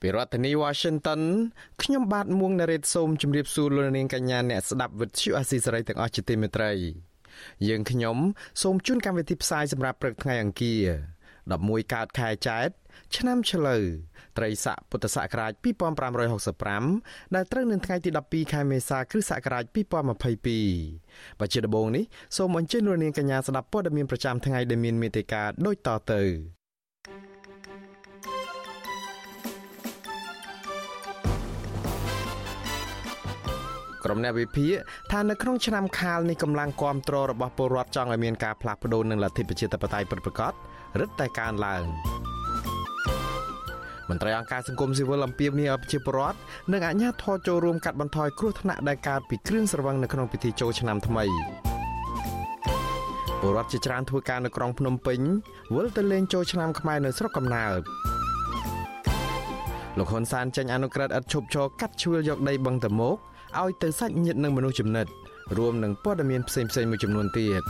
ពីរដ្ឋធានី Washington ខ្ញុំបាទមួងណារ៉េតសូមជម្រាបសួរលោកនាងកញ្ញាអ្នកស្ដាប់វិទ្យុអាស៊ីសេរីទាំងអស់ជាទីមេត្រីយើងខ្ញុំសូមជូនកម្មវិធីផ្សាយសម្រាប់ព្រឹកថ្ងៃអង្គារ11កើតខែចែកឆ្នាំឆ្លូវត្រីស័កពុទ្ធសករាជ2565ដែលត្រូវនឹងថ្ងៃទី12ខែមេសាគ្រិស្តសករាជ2022បច្ចុប្បន្ននេះសូមអញ្ជើញលោកនាងកញ្ញាស្ដាប់ព័ត៌មានប្រចាំថ្ងៃដែលមានមេត្តាដូចតទៅ ក្រុមអ្នកវិភាគថានៅក្នុងឆ្នាំខាលនេះកម្លាំងគ្រប់គ្រងរបស់ពលរដ្ឋចង់ឲ្យមានការផ្លាស់ប្ដូរនឹងលទ្ធិប្រជាធិបតេយ្យពិតប្រាកដរឹតតែកើនឡើងមន្ត្រីអង្គការសង្គមស៊ីវិលអំពាវនាវឲ្យប្រជាពលរដ្ឋនិងអាជ្ញាធរចូលរួមកាត់បន្ថយគ្រោះថ្នាក់ដែលកើតពីគ្រឿងស្រវឹងនៅក្នុងពិធីចូលឆ្នាំថ្មីពលរដ្ឋជាច្រើនធ្វើការនៅក្រុងភ្នំពេញវិលទៅលេងចូលឆ្នាំខ្មែរនៅស្រុកកំណើតលោកហ៊ុនសានចេញអនុក្រឹត្យឥតឈប់ឈរកាត់ឈើយកដីបឹងតមោក ឲ្យទៅសាច់ញាតិនិងមនុស្សចំណិតរួមនឹងព័ត៌មានផ្សេងៗមួយចំនួនទៀត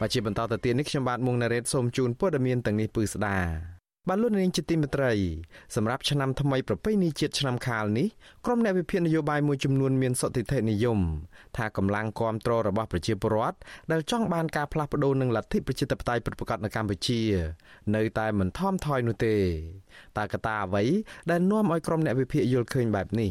បាទជាបន្តទៅទៀតនេះខ្ញុំបាទមុងណារ៉េតសូមជូនព័ត៌មានទាំងនេះពឺស្ដា បាទលោកនាងជាទីមេត្រីសម្រាប់ឆ្នាំថ្មីប្រពៃណីជាតិឆ្នាំខាលនេះក្រុមអ្នកវិភាគនយោបាយមួយចំនួនមានសតិធិនិយមថាកម្លាំងគ្រប់គ្រងរបស់ប្រជាពលរដ្ឋដែលចង់បានការផ្លាស់ប្ដូរនឹងលទ្ធិប្រជាធិបតេយ្យប្រកបនៅកម្ពុជា នៅតែមិនថមថយនោះទេតើកត្តាអ្វីដែលនាំឲ្យក្រុមអ្នកវិភាគយល់ឃើញបែបនេះ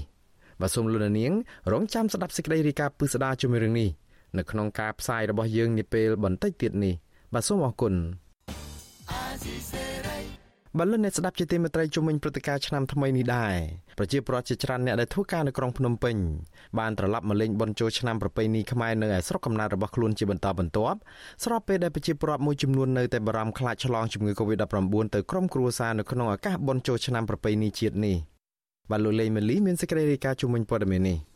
បាទសូមលោកនាង រងចាំស្ដាប់សេចក្តីរាយការណ៍ពិស្ដារជាមួយរឿងនេះនៅក្នុងការផ្សាយរបស់យើងនាពេលបន្តិចទៀតនេះបាទសូមអរគុណ បលិនអ្នកស្ដាប់ជាទីមេត្រីជំនាញព្រឹត្តិការណ៍ឆ្នាំថ្មីនេះដែរប្រជាពលរដ្ឋជាច្រើនអ្នកដែលធ្វើការនៅក្រុងភ្នំពេញបានត្រឡប់មកលេងបុណ្យចូលឆ្នាំប្រពៃណីខ្មែរនៅឯស្រុកកំណើតរបស់ខ្លួនជាបន្តបន្ទាប់ស្របពេលដែលប្រជាពលរដ្ឋមួយចំនួននៅតែបារម្ភខ្លាចឆ្លងជំងឺ Covid-19 ទៅក្រុមគ្រួសារនៅក្នុងឱកាសបុណ្យចូលឆ្នាំប្រពៃណីជាតិនេះបាទលោកលេងម៉ាលីមានសេចក្តីរាយការណ៍ជំនាញព័ត៌មាននេះ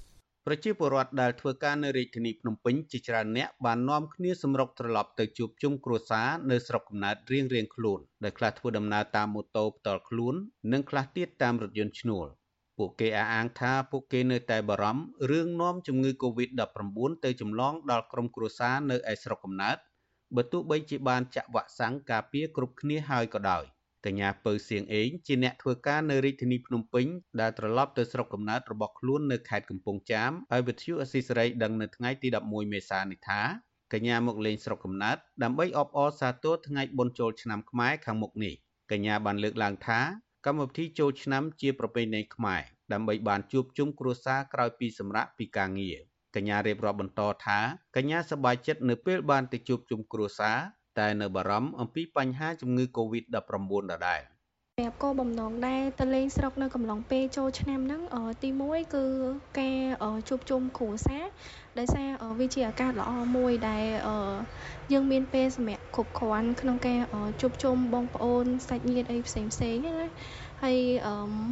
ប្រជាពលរដ្ឋដែលធ្វើការនៅរាជធានីភ្នំពេញជាច្រើនអ្នកបាននាំគ្នាសម្រុកត្រឡប់ទៅជួបជុំគ្រួសារនៅស្រុកកំណើតរៀងៗខ្លួនដែលខ្លះធ្វើដំណើរតាមម៉ូតូផ្ទាល់ខ្លួន និងខ្លះទៀតតាមរថយន្តឈ្នួលពួកគេអះអាងថាពួកគេនៅតែបារម្ភរឿងនាំជំងឺ Covid-19 ទៅចម្លងដល់ក្រុមគ្រួសារនៅឯស្រុកកំណើតបើទោះបីជាបានចាក់វ៉ាក់សាំងការពារគ្រប់គ្នាហើយក៏ដោយ កញ្ញាពៅសៀងអេងជាអ្នកធ្វើការនៅរាជធានីភ្នំពេញដែលត្រឡប់ទៅស្រុកកំណើតរបស់ខ្លួននៅខេត្តកំពង់ចាមហើយវិទ្យុអស៊ីសេរីដឹងនៅថ្ងៃទី11មេសានេះថាកញ្ញាមកលេងស្រុកកំណើតដើម្បីអបអរសាទរថ្ងៃបុណ្យចូលឆ្នាំខ្មែរខាងមុខនេះកញ្ញាបានលើកឡើងថាកម្មវិធីចូលឆ្នាំជាប្រពៃណីខ្មែរដើម្បីបានជួបជុំគ្រួសារក្រោយពីសម្រាកពីការងារកញ្ញារៀបរាប់បន្តថាកញ្ញាសប្បាយចិត្តនៅពេលបានទៅជួបជុំគ្រួសារ តែនៅបារម្ភអំពីបញ្ហាជំងឺ Covid-19 ដដែលប្រាប់គោលបំណងដែរទៅលេងស្រុកនៅកំឡុងពេលចូលឆ្នាំហ្នឹងទី1គឺការជួបជុំគ្រួសារដោយសារវាជាឱកាសល្អមួយដែលយើងមានពេលសម្រាប់គ្រប់គ្រាន់ក្នុងការជួបជុំបងប្អូនសាច់ញាតិអីផ្សេងផ្សេងណាហើយ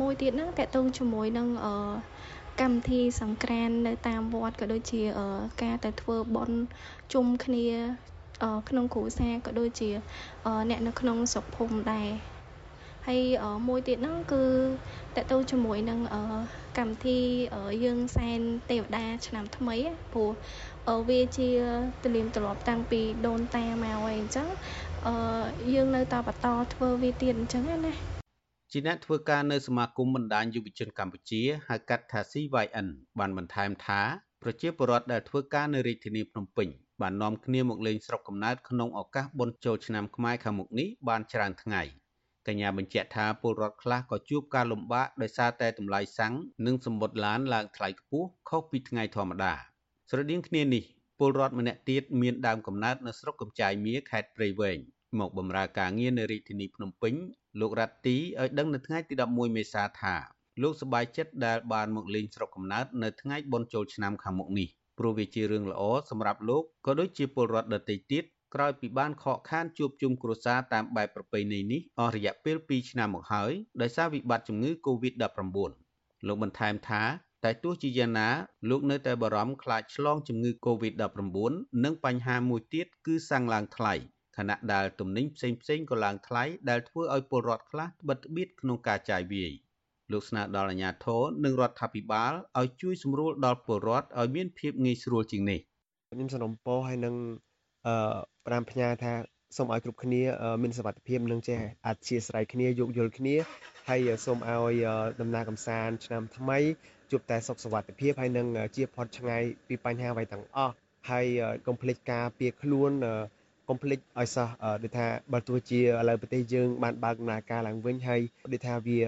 មួយទៀតហ្នឹងតកតងជាមួយនឹងកម្មវិធីសង្ក្រាននៅតាមវត្តក៏ដូចជាការទៅធ្វើបុណ្យជុំគ្នា ក្នុងគ្រួសារក៏ដូចជាអ្នកនៅក្នុងស្រុកភូមិដែរហើយមួយទៀតហ្នឹងគឺតកតូជាមួយនឹងកម្មវិធីយើងសែនទេវតាឆ្នាំថ្មីព្រោះវាជាទលាមទម្លាប់តាំងពីដូនតាមកហើយអញ្ចឹងយើងនៅតែបន្តធ្វើវាទៀតអញ្ចឹងណាជាអ្នកធ្វើការនៅសមាគមបណ្ដាញយុវជនកម្ពុជាហៅកាត់ថា CYN បានបន្ថែមថាប្រជាពលរដ្ឋដែលធ្វើការនៅរាជធានីភ្នំពេញ បាននាំគ្នាមកលេងស្រុកកំណើតក្នុងឱកាសបុណ្យចូលឆ្នាំខ្មែរខាងមុខនេះបានច្រើនថ្ងៃកញ្ញាបញ្ជាក់ថាពលរដ្ឋខ្លះក៏ជួបការលំបាកដោយសារតែតម្លៃសាំងនិងសម្បត្តិឡានឡើងថ្លៃខ្ពស់ខុសពីថ្ងៃធម្មតាស្រដៀងគ្នានេះពលរដ្ឋម្នាក់ទៀតមានដើមកំណើតនៅស្រុកកំចាយមៀខេត្តព្រៃវែងមកបម្រើការងារនៅរាជធានីភ្នំពេញលោករ៉ាត់ទីឲ្យដឹងនៅថ្ងៃទី11មេសាថាលោកសប្បាយចិត្តដែលបានមកលេងស្រុកកំណើតនៅថ្ងៃបុណ្យចូលឆ្នាំខាងមុខនេះ ព្រោះវាជារឿងល្អសម្រាប់លោកក៏ដូចជាពលរដ្ឋដទៃទៀតក្រោយពីបានខកខានជួបជុំគ្រួសារតាមបែបប្រពៃណីនេះអស់រយៈពេល2ឆ្នាំមកហើយដោយសារវិបត្តិជំងឺ Covid-19 លោកបន្ថែមថាតែទោះជាយ៉ាងណាលោកនៅតែបារម្ភខ្លាចឆ្លងជំងឺ Covid-19 និងបញ្ហាមួយទៀតគឺសាំងឡើងថ្លៃខណៈដែលទំនិញផ្សេងផ្សេងក៏ឡើងថ្លៃដែលធ្វើឲ្យពលរដ្ឋខ្លះត្បិតត្បៀតក្នុងការចាយវាយ លោកស្នើដល់អាជ្ញាធរនិងរដ្ឋាភិបាលឲ្យជួយសម្រួលដល់ពលរដ្ឋឲ្យមានភាពងាយស្រួលជាងនេះខ្ញុំសនំពោហើយនឹងអឺផ្ដាំផ្ញើថាសូមឲ្យគ្រប់គ្នាមានសុខភាពនិងចេះអធិស្ឋានគ្នាយោគយល់គ្នាហើយសូមឲ្យដំណើរកំសាន្តឆ្នាំថ្មីជួបតែសុខសុវត្ថិភាពហើយនឹងជាផុតឆ្ងាយពីបញ្ហាអ្វីទាំងអស់ហើយកុំភ្លេចការពារខ្លួន កុំភ្លេចឲ្យសោះដូចថាបើទោះជាឥឡូវប្រទេសយើងបានបើកដំណើរការឡើងវិញហើយដូចថាវា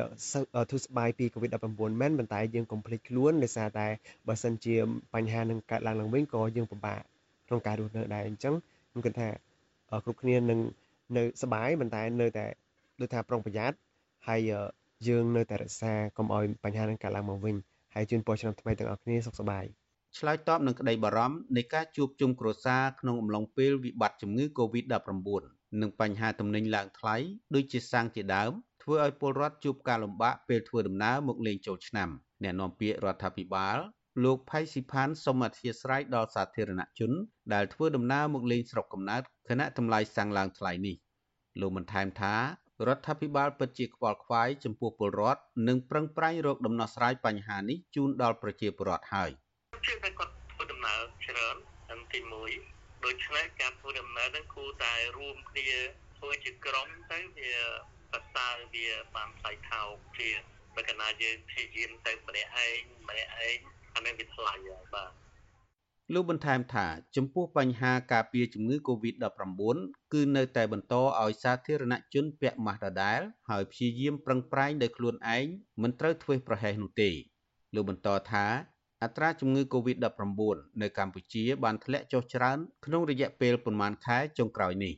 ធូរស្បើយពី COVID-19 មែនប៉ុន្តែយើងកុំភ្លេចខ្លួនដោយសារតែបើសិនជាបញ្ហានឹងកើតឡើងឡើងវិញក៏យើងពិបាកក្នុងការរស់នៅដែរអញ្ចឹងខ្ញុំគិតថាគ្រប់គ្នានឹងនៅសบายប៉ុន្តែនៅតែដូចថាប្រុងប្រយ័ត្នហើយយើងនៅតែរក្សាកុំឲ្យបញ្ហានឹងកើតឡើងមកវិញហើយជូនពរឆ្នាំថ្មីទាំងអស់គ្នាសុខសប្បាយ ឆ្លើយតបនឹងក្តីបារម្ភនៃការជួបជុំគ្រួសារក្នុងអំឡុងពេលវិបត្តិជំងឺ Covid-19 និងបញ្ហាទំនិញឡើងថ្លៃដូចជាសាំងជាដើមធ្វើឲ្យពលរដ្ឋជួបការលំបាកពេលធ្វើដំណើរមកលេងចូលឆ្នាំអ្នកនាំពាក្យរដ្ឋាភិបាលលោកផៃស៊ីផានសូមអធិស្ឋានដល់សាធារណជន ដែលធ្វើដំណើរមកលេងស្រុកកំណើតខណៈតម្លៃសាំងឡើងថ្លៃនេះលោកបន្ថែមថារដ្ឋាភិបាលពិតជាខ្វល់ខ្វាយចំពោះពលរដ្ឋនិងប្រឹងប្រែងរកដំណោះស្រាយបញ្ហានេះជូនដល់ប្រជាពលរដ្ឋហើយ ជាតែគាត់ធ្វើដំណើរច្រើនទាំងទី1ដូច្នេះការធ្វើដំណើរនឹងគួរតែរួមគ្នាធ្វើជាក្រុមទៅវាប្រសើរវាបានថ្លៃថោកជាបើកណាយើងព្យាយាមទៅម្នាក់ឯងម្នាក់ឯងអានេះវាថ្លៃហើយបាទលោកបន្ថែមថាចំពោះបញ្ហាការពារជំងឺ Covid-19 គឺនៅតែបន្តឲ្យសាធារណជនពាក់ម៉ាស់ដដែលហើយព្យាយាមប្រឹងប្រែងដោយខ្លួនឯងមិនត្រូវធ្វេសប្រហែសនោះទេលោកបន្តថា អត្រាជំងឺ Covid-19 នៅកម្ពុជាបានធ្លាក់ចុះច្រើនក្នុងរយៈពេលប្រមាណខែចុងក្រោយនេះ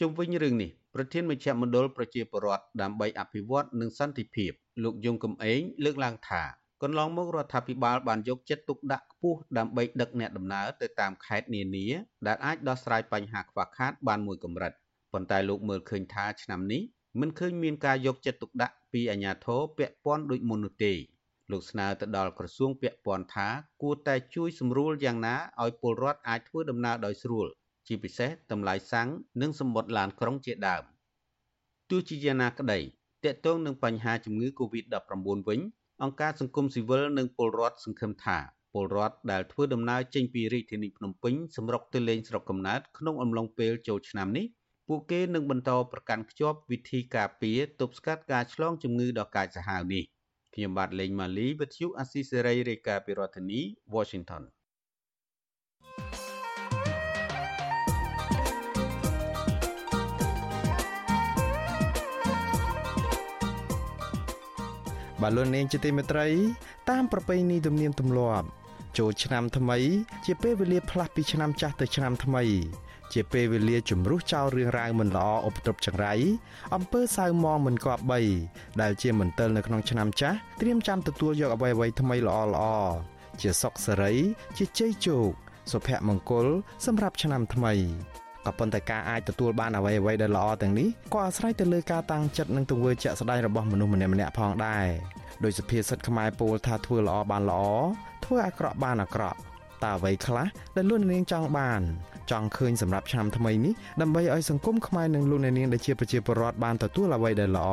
ជុំវិញរឿងនេះប្រធានមជ្ឈមណ្ឌលប្រជាពលរដ្ឋដើម្បីអភិវឌ្ឍនិងសន្តិភាពលោកយងកំឯងលើកឡើងថាកន្លងមករដ្ឋាភិបាលបានយកចិត្តទុកដាក់ខ្ពស់ដើម្បីដឹកអ្នកដំណើរទៅតាមខេត្តនានាដែលអាចដោះស្រាយបញ្ហាខ្វះខាតបានមួយកម្រិតប៉ុន្តែលោកមើលឃើញថាឆ្នាំនេះមិនឃើញមានការយកចិត្តទុកដាក់ពីអាជ្ញាធរពាក់ព័ន្ធដូចមុននោះទេ លោកស្នើទៅដល់ក្រសួងពាក់ព័ន្ធថាគួរតែជួយសម្រួលយ៉ាងណាឲ្យពលរដ្ឋអាចធ្វើដំណើរដោយស្រួល ជាពិសេសតម្លៃសាំងនិងសម្បត្តិឡានក្រុងជាដើមទោះជាយ៉ាងណាក្តីតកតងនឹងបញ្ហាជំងឺ Covid-19 វិញអង្គការសង្គមស៊ីវិលនិងពលរដ្ឋសង្ឃឹមថាពលរដ្ឋដែលធ្វើដំណើរចេញពីរាជធានីភ្នំពេញសម្រុកទៅលេងស្រុកកំណើតក្នុងអំឡុងពេលចូលឆ្នាំនេះពួកគេនឹងបន្តប្រកាន់ខ្ជាប់វិធីការពារទប់ស្កាត់ការឆ្លងជំងឺដ៏កាចសាហាវនេះ ខ្ញុំបាទលេងម៉ាលីវិទ្យុអាស៊ីសេរីរាយការណ៍ពីរដ្ឋធានី Washington បាទលោកនាងជាទីមេត្រី តាមប្រពៃណីទំនៀមទម្លាប់ចូលឆ្នាំថ្មី ជាពេលវេលាផ្លាស់ពីឆ្នាំចាស់ទៅឆ្នាំថ្មី ជាពេលវេលាជំរុះចោលរឿងរ៉ាវមិនល្អឧបទ្រពចង្រៃអំពើសៅមងមិនគប្បីដែលជាមន្ទិលនៅក្នុងឆ្នាំចាស់ត្រៀមចាំទទួលយកអ្វីៗថ្មីល្អល្អជាសុខសេរី ជាជ័យជោគសុភមង្គល សម្រាប់ឆ្នាំថ្មីក៏ប៉ុន្តែការអាចទទួលបានអ្វីអ្វីដែលល្អទាំងនេះក៏អាស្រ័យទៅលើការតាំងចិត្តនិងទង្វើជាក់ស្ដែងរបស់មនុស្សម្នាក់ម្នាក់ផងដែរដោយសុភាសិតខ្មែរពោលថាធ្វើល្អបានល្អធ្វើអាក្រក់បានអាក្រក់តើអ្វីខ្លះដែលលោកនាងចង់បាន ចង់ឃើញសម្រាប់ឆ្នាំថ្មីនេះដើម្បីឲ្យសង្គមខ្មែរនិងលោកអ្នកនាងដែលជាប្រជាពលរដ្ឋបានទទួលអ្វីដែលល្អ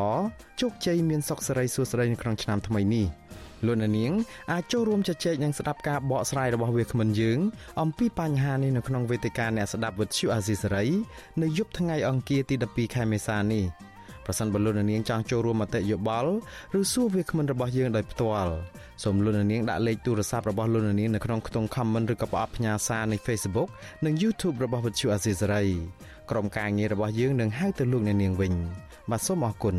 ជោគជ័យមានសុខសេរីសួស្តីនៅក្នុងឆ្នាំថ្មីនេះ។លោកអ្នកនាងអាចចូលរួមជជែកនិងស្ដាប់ការបកស្រាយរបស់វាគ្មិនយើង អំពីបញ្ហានេះនៅក្នុងវេទិកាអ្នកស្ដាប់វិទ្យុអាស៊ីសេរីនៅយប់ថ្ងៃអង្គារទី12ខែមេសានេះ ប្រសិនបើលោកអ្នកនាងចង់ចូលរួមមតិយោបល់ឬសួរវាគ្មិនរបស់យើងដោយផ្ទាល់សូមលោកអ្នកនាងដាក់លេខទូរស័ព្ទរបស់លោកអ្នកនាងនៅក្នុងខ្ទង់ comment ឬក៏ប្រអប់ផ្ញើសារនៃ Facebook និង YouTube របស់វិទ្យុអាស៊ីសេរីក្រុមការងាររបស់យើងនឹងហៅទៅលោកអ្នកនាងវិញបាទសូមអរគុណ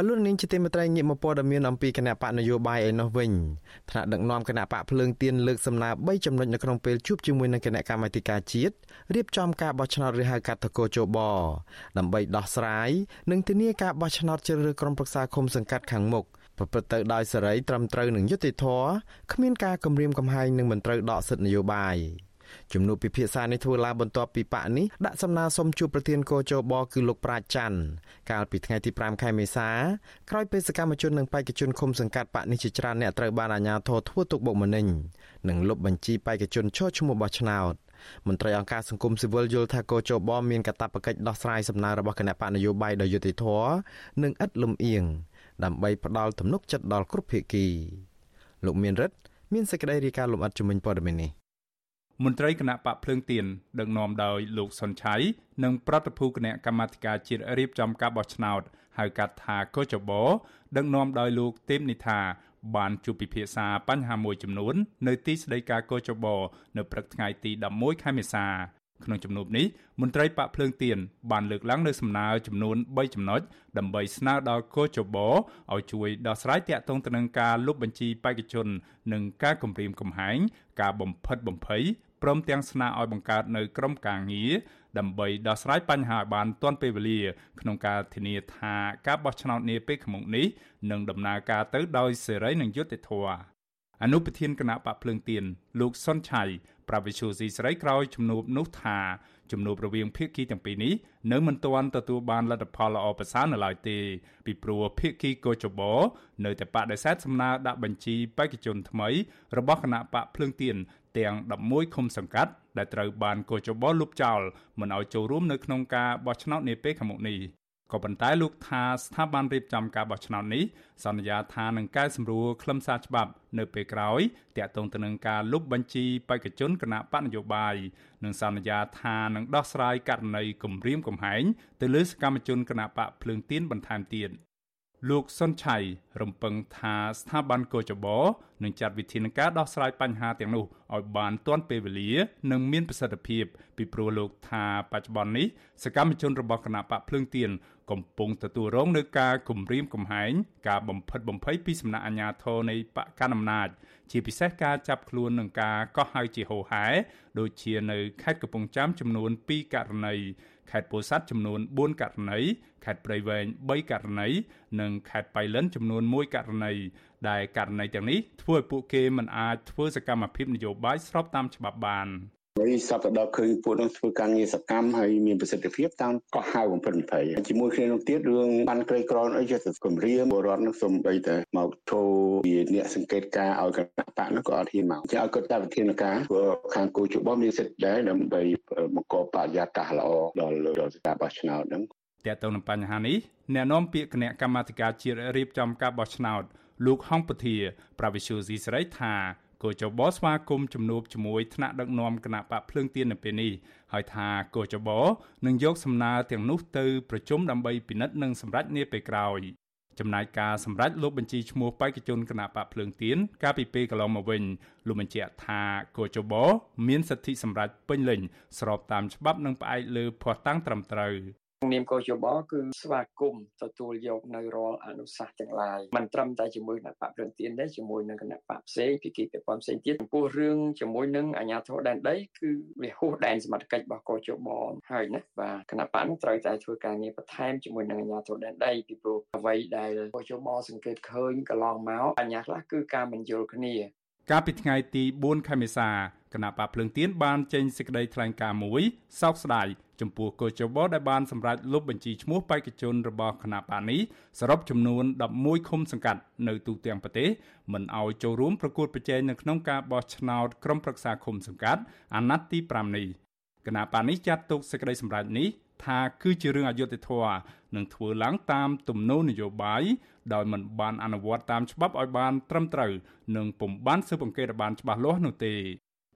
បាទលោកនាងជាទីមេត្រីងាកមកព័ត៌មានអំពីគណៈបកនយោបាយឯនោះវិញថ្នាក់ដឹកនាំគណៈបកភ្លើងទៀនលើកសំណើ3ចំណុចនៅក្នុងពេលជួបជាមួយនឹងគណៈកម្មាធិការជាតិរៀបចំការបោះឆ្នោតឬហៅកាត់តកោជបដើម្បីដោះស្រាយនិងធានាការបោះឆ្នោតជ្រើសរើសក្រុមប្រឹក្សាឃុំសង្កាត់ខាងមុខប្រព្រឹត្តទៅដោយសេរីត្រឹមត្រូវនឹងយុត្តិធម៌គ្មានការគំរាមកំហែងនិងមិនត្រូវដកសិទ្ធិនយោបាយ ជំនួបពិភាក្សានេះធ្វើឡើងបន្ទាប់ពីបកនេះដាក់សំណើសុំជួបប្រធានកោជបគឺលោកប្រាជ្ញច័ន្ទកាលពីថ្ងៃទី5ខែមេសាក្រោយពេលសកម្មជននិងបេក្ខជនឃុំសង្កាត់បកនេះជាច្រើនអ្នកត្រូវបានអាជ្ញាធរធ្វើទុកបុកម្នេញនិងលុបបញ្ជីបេក្ខជនឈរឈ្មោះបោះឆ្នោតមន្ត្រីអង្គការសង្គមស៊ីវិលយល់ថាកោជបមានកាតព្វកិច្ចដោះស្រាយសំណើរបស់គណៈបកនយោបាយដោយយុត្តិធម៌និងឥតលំអៀងដើម្បីផ្ដល់ទំនុកចិត្តដល់គ្រប់ភាគីលោកមានរិទ្ធមានសេចក្តីរាយការណ៍លម្អិតជំនាញព័ត៌មាននេះ មន្ត្រីគណៈបកភ្លើងទៀនដឹកនាំដោយលោកសុនឆៃនិងប្រតិភូគណៈកម្មាធិការជាតិរៀបចំការបោះឆ្នោតហៅកាត់ថាកោចបដឹកនាំដោយលោកទេមនិថាបានជួបពិភាក្សាបញ្ហាមួយចំនួន នៅទីស្តីការកោចបនៅព្រឹកថ្ងៃទី11ខែមេសាក្នុងជំនួបនេះមន្ត្រីបកភ្លើងទៀនបានលើកឡើងនូវសំណើចំនួន3ចំណុចដើម្បីស្នើដល់កោចបឲ្យជួយដោះស្រាយទាក់ទងទៅនឹងការលុបបញ្ជីបេក្ខជន និងការគំរាមកំហែង ការបំផិតបំភ័យ ព្រមទាំងស្នើឲ្យបង្កើតនៅក្រុមការងារដើម្បីដោះស្រាយបញ្ហាឲ្យបានទាន់ពេលវេលា ក្នុងការធានាថាការបោះឆ្នោតនាពេលខាងមុខនេះនឹងដំណើរការទៅដោយសេរីនិងយុត្តិធម៌អនុប្រធានគណៈបកភ្លើងទៀនលោកសុនឆៃប្រាវិឈូស៊ីស្រីក្រោយជំនួបនោះថាជំនួបរវាងភាគីទាំងពីរនេះនៅមិនទាន់ទទួលបានលទ្ធផលល្អប្រសើរនៅឡើយទេពីព្រោះភាគីកោចបនៅតែបដិសេធសំណើដាក់បញ្ជីបេក្ខជនថ្មីរបស់គណៈបកភ្លើងទៀន ទាំង11ឃុំសង្កាត់ដែលត្រូវបានកោចបលុបចោលមិនឲ្យចូលរួមនៅក្នុងការបោះឆ្នោតនាពេលខាងមុខនេះក៏ប៉ុន្តែលោកថាស្ថាប័នរៀបចំការបោះឆ្នោតនេះសន្យាថានឹងកែសម្រួលខ្លឹមសារច្បាប់នៅពេលក្រោយតាក់ទងទៅនឹងការលុបបញ្ជីបេក្ខជនគណៈបកនយោបាយនិងសន្យាថានឹងដោះស្រាយករណីគម្រាមកំហែងទៅលើសកម្មជនគណៈបកភ្លើងទៀនបន្ថែមទៀត លោកសុនឆៃរំពឹងថាស្ថាប័នកោចបនឹងចាត់វិធានការដោះស្រាយបញ្ហាទាំងនោះឲ្យបានទាន់ពេលវេលា និងមានប្រសិទ្ធភាព ពីព្រោះលោកថាបច្ចុប្បន្ននេះសកម្មជនរបស់គណៈបកភ្លើងទៀនកំពុងទទួលរងនឹងការគំរាមកំហែងការបំផិតបំភ័យពីសំណាក់អាជ្ញាធរនៃបកកណ្ដាលអំណាចជាពិសេសការចាប់ខ្លួននិងការកោះហៅជាហូរហែដូចជានៅខេត្តកំពង់ចាមចំនួន2ករណី ខេត្តពោធិ៍សាត់ចំនួន4ករណីខេត្តព្រៃវែង3ករណីនិងខេត្តបៃលិនចំនួន1ករណីដែលករណីទាំងនេះធ្វើឲ្យពួកគេមិនអាចធ្វើសកម្មភាពនយោបាយស្របតាមច្បាប់បាន ហើយសពដកឃើញពួកនោះធ្វើការងារសកម្មហើយមានប្រសិទ្ធភាពតាមកោះហៅបំផិតបំភ័យជាមួយគ្នានោះទៀតរឿងបានក្រីក្រអីចេះតែគម្រាមបរដ្ឋនោះសំបីតែមកធ្វើជាអ្នកសង្កេតការឲ្យគណៈបកនោះក៏អត់ហ៊ានមកចាឲ្យគាត់តាមវិធានការព្រោះខាងគូជបមានសិទ្ធិដែរដើម្បីបង្កបរិយាកាសល្អដល់ដល់ការបោះឆ្នោតហ្នឹងតើតើនឹងបញ្ហានេះអ្នកនាំពាក្យគណៈកម្មាធិការជាតិរៀបចំការបោះឆ្នោតលោកហងពធា ប្រវិសុយស៊ីស្រីថា គូចបស្វាគមជំនួបជាមួយថ្នាក់ដឹកនាំគណៈបកភ្លើងទៀននៅពេលនេះហើយថាគូចបនឹងយកសំណើទាំងនោះទៅប្រជុំដើម្បីពិនិត្យនិងសម្រេចនាពេលក្រោយចំណាយការសម្រេចលោកបញ្ជីឈ្មោះបេក្ខជនគណៈបកភ្លើងទៀនកាលពីពេលកន្លងមកវិញលោកបញ្ជាក់ថាគូចបមានសិទ្ធិសម្រេចពេញលេញស្របតាមច្បាប់និងផ្អែកលើភ័ស្តុតាងត្រឹមត្រូវ នាមកោជបគឺស្វាគមន៍ទទួលយកនៅរាល់អនុសាសន៍ទាំងឡាយមិនត្រឹមតែជាមួយគណៈបកព្រឹងទៀនទេជាមួយនឹងគណៈបកផ្សេងពីគីពាក់ព័ន្ធផ្សេងទៀតចំពោះរឿងជាមួយនឹងអាជ្ញាធរដែនដីគឺវាហួសដែនសមត្ថកិច្ចរបស់កោជបហើយណាបាទគណៈបកនឹងត្រូវតែធ្វើការងារបន្ថែមជាមួយនឹងអាជ្ញាធរដែនដីពីព្រោះអ្វីដែលកោជបសង្កេតឃើញកន្លងមកអាជ្ញាខ្លះគឺការមិនយល់គ្នាកាលពីថ្ងៃទី4ខែមេសាគណៈបកភ្លើងទៀនបានចេញសេចក្តីថ្លែងការណ៍មួយសោកស្ដាយ ចំពោះកោជបដែលបានសម្រេចលុបបញ្ជីឈ្មោះបេក្ខជនរបស់គណៈបកនេះសរុបចំនួន11ឃុំសង្កាត់នៅទូទាំងប្រទេសមិនឲ្យចូលរួមប្រកួតប្រជែងនៅក្នុងការបោះឆ្នោតក្រុមប្រឹក្សាឃុំសង្កាត់អាណត្តិទី5នេះគណៈបកនេះចាត់ទុកសេចក្តីសម្រេចនេះថាគឺជារឿងអយុត្តិធម៌និងធ្វើឡើងតាមទំនោរនយោបាយដោយមិនបានអនុវត្តតាមច្បាប់ឲ្យបានត្រឹមត្រូវនិងពុំបានស៊ើបអង្កេតឲ្យបានច្បាស់លាស់នោះទេ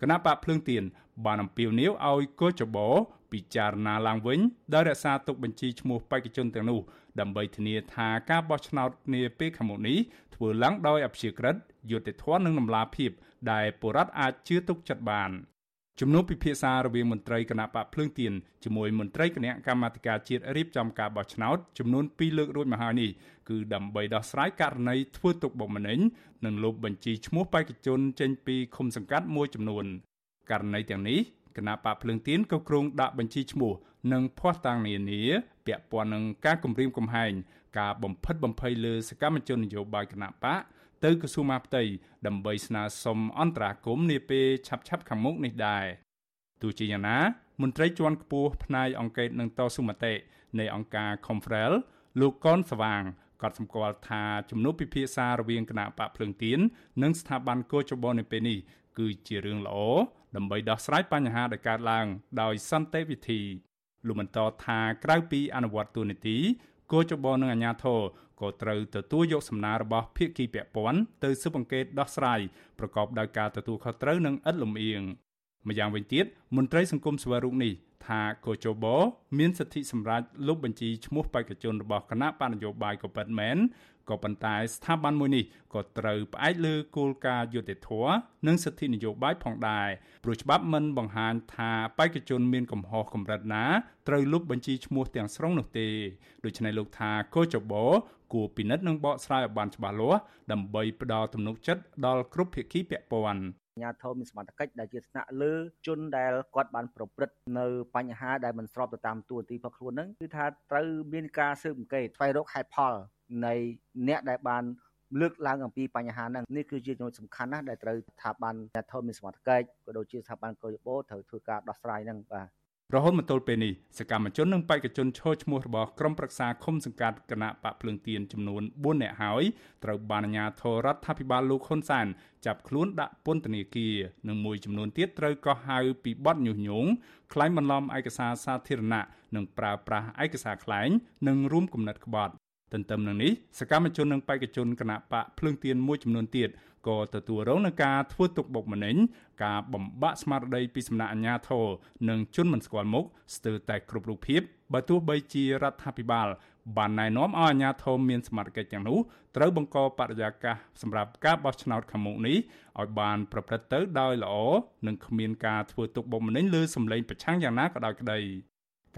គណៈបកភ្លើងទៀនបានអំពាវនាវឲ្យកោចបោពិចារណាឡើងវិញដោយរក្សាទុកបញ្ជីឈ្មោះបេក្ខជនទាំងនោះដើម្បីធានាថាការបោះឆ្នោតនាពេលខាងមុខនេះធ្វើឡើងដោយអព្យាក្រឹតយុត្តិធម៌និងតម្លាភាពដែលពលរដ្ឋអាចជឿទុកចិត្តបាន ជំនួបពិភាក្សារវាងមន្ត្រីគណៈបកភ្លើងទៀនជាមួយមន្ត្រីគណៈកម្មាធិការជាតិរៀបចំការបោះឆ្នោតចំនួន2លើករួចមកហើយនេះគឺដើម្បីដោះស្រាយករណីធ្វើទុកបុកម្នេញនិងលុបបញ្ជីឈ្មោះបេក្ខជនចេញពីឃុំសង្កាត់មួយចំនួនករណីទាំងនេះគណៈបកភ្លើងទៀនក៏គ្រងដាក់បញ្ជីឈ្មោះនិងភ័ស្តុតាងនានាពាក់ព័ន្ធនឹងការគម្រាមកំហែងការបំផិតបំភ័យលើសកម្មជននយោបាយគណៈបក ទៅក្រសួងមហាផ្ទៃដើម្បីស្នើសុំអន្តរាគមន៍នាពេលឆាប់ៗខាងមុខនេះដែរទោះជាយ៉ាងណាមន្ត្រីជាន់ខ្ពស់ផ្នែកអង្គការនឹងតស៊ូមតិនៃអង្គការ Confrel លោកកនស្វាងក៏សម្គាល់ថាជំនួបពិភាក្សារវាងគណៈបកភ្លើងទៀននិងស្ថាប័នកោជបនៅពេលនេះគឺជារឿងល្អដើម្បីដោះស្រាយបញ្ហាដែលកើតឡើងដោយសន្តិវិធីលោកបន្តថាក្រៅពីអនុវត្តទូនីតិគោចបនឹងអាជ្ញាធរ ក៏ត្រូវទទួលយកសំណើរបស់ភាគីពាក់ព័ន្ធទៅស៊ើបអង្កេតដោះស្រាយប្រកបដោយការទទួលខុសត្រូវនិងឥតលំអៀងម្យ៉ាងវិញទៀតមន្ត្រីសង្គមស្វែរុកនេះថាកោជបមានសិទ្ធិសម្រាប់លុបបញ្ជីឈ្មោះបេក្ខជនរបស់គណៈបណ្ឌនយោបាយក៏ពិតមែនក៏ប៉ុន្តែស្ថាប័នមួយនេះក៏ត្រូវផ្អែកលើគោលការណ៍យុត្តិធម៌និងសិទ្ធិនយោបាយផងដែរព្រោះច្បាប់មិនបង្ហាញថាបេក្ខជនមានកំហុសកម្រិតណាត្រូវលុបបញ្ជីឈ្មោះទាំងស្រុងនោះទេដូច្នេះលោកថាកោចបោ គួរពិនិត្យនិងបកស្រាយឲ្យបានច្បាស់លាស់ដើម្បីផ្ដល់ទំនុកចិត្តដល់គ្រប់ភាគីពាក់ព័ន្ធញ្ញាធមមានសមត្ថកិច្ចដែលជាស្នាក់លើជនដែលគាត់បានប្រព្រឹត្តនៅបញ្ហាដែលមិនស្របទៅតាមទួនាទីរបស់ខ្លួនហ្នឹងគឺថាត្រូវមានការស៊ើបអង្កេតស្វែងរកហេតុផលនៃអ្នកដែលបានលើកឡើងអំពីបញ្ហាហ្នឹងនេះគឺជាចំណុចសំខាន់ណាស់ដែលត្រូវស្ថាប័នអ្នកធមមានសមត្ថកិច្ចក៏ដូចជាស្ថាប័នកោយបោត្រូវធ្វើការដោះស្រាយហ្នឹងបាទ រហូតមកទល់ពេលនេះសកម្មជននិងបេក្ខជនឈរឈ្មោះរបស់ក្រុមប្រឹក្សាឃុំសង្កាត់គណៈបកភ្លើងទៀនចំនួន4នាក់ហើយត្រូវបានអាជ្ញាធររដ្ឋាភិបាលលោកហ៊ុនសានចាប់ខ្លួនដាក់ពន្ធនាគារនិងមួយចំនួនទៀតត្រូវកោះហៅពីបទញុះញង់ក្លែងបន្លំឯកសារសាធារណៈនិងប្រើប្រាស់ឯកសារក្លែងនិងរួមគំនិតក្បត់ ទន្ទឹមនឹងនេះសកម្មជននិងបេក្ខជនគណៈបកភ្លើងទៀនមួយចំនួនទៀតក៏ទទួលរងនឹងការធ្វើទុកបុកម្នេញការបំបាក់ស្មារតីពីសំណាក់អាជ្ញាធរនិងជនមិនស្គាល់មុខស្ទើរតែគ្រប់រូបភាពបើទោះបីជារដ្ឋាភិបាលបានណែនាំឲ្យអាជ្ញាធរមានសមត្ថកិច្ចទាំងនោះត្រូវបង្កបរិយាកាសសម្រាប់ការបោះឆ្នោតខាងមុខនេះឲ្យបានប្រព្រឹត្តទៅដោយល្អនិងគ្មានការធ្វើទុកបុកម្នេញលើសម្លេងប្រឆាំងយ៉ាងណាក៏ដោយក្តី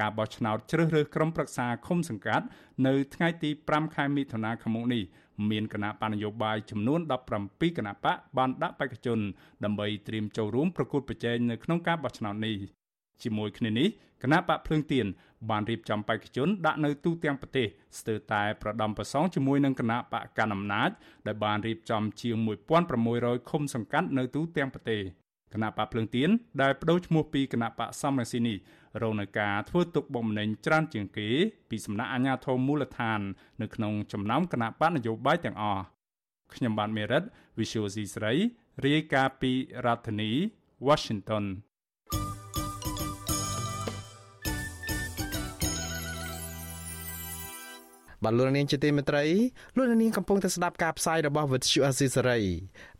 ការបោះឆ្នោតជ្រើសរើសក្រុមប្រឹក្សាឃុំសង្កាត់នៅថ្ងៃទី5ខែមិថុនាឆ្នាំនេះមានគណៈបណ្ឌនយោបាយចំនួន17គណៈបកបានដាក់បេក្ខជនដើម្បីត្រៀមចូលរួមប្រកួតប្រជែងនៅក្នុងការបោះឆ្នោតនេះជាមួយគ្នានេះគណៈបកភ្លើងទៀនបានរៀបចំបេក្ខជនដាក់នៅទូទាំងប្រទេសស្ទើរតែប្រដំប្រសងជាមួយនឹងគណៈបកកណ្ដាលអំណាចដែលបានរៀបចំជាង1600ឃុំសង្កាត់នៅទូទាំងប្រទេស គណៈបកភ្លើងទៀនដែលបដូរឈ្មោះពីគណៈបកសំរងស៊ីនេះរងនឹងការធ្វើទុកបុកម្នេញច្រើនជាងគេពីសំណាក់អាជ្ញាធរមូលដ្ឋាន នៅក្នុងចំណោមគណៈបកនយោបាយទាំងអស់ខ្ញុំបាទមេរិត Visual C ស្រីរាយការណ៍ពីរដ្ឋធានី Washington បាទលោកនាងជាទីមេត្រីលោកនាងកំពុងតែស្ដាប់ការផ្សាយរបស់ Vuthu Azisery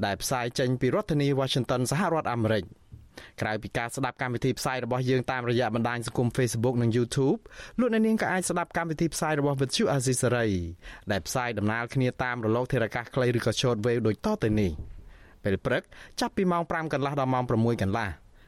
ដែលផ្សាយចេញពីរដ្ឋធានី Washington សហរដ្ឋអាមេរិក។ក្រៅពីការស្ដាប់កម្មវិធីផ្សាយរបស់យើងតាមរយៈបណ្ដាញសង្គម Facebook និង YouTube លោកអ្នកនាងក៏អាចស្ដាប់កម្មវិធីផ្សាយរបស់ Vuthu Azisery ដែលផ្សាយដំណើរគ្នាតាមរលកធារកាសខ្លីឬក៏ Shortwave ដូចតទៅនេះពេលព្រឹកចាប់ពីម៉ោង5កន្លះដល់ម៉ោង6កន្លះ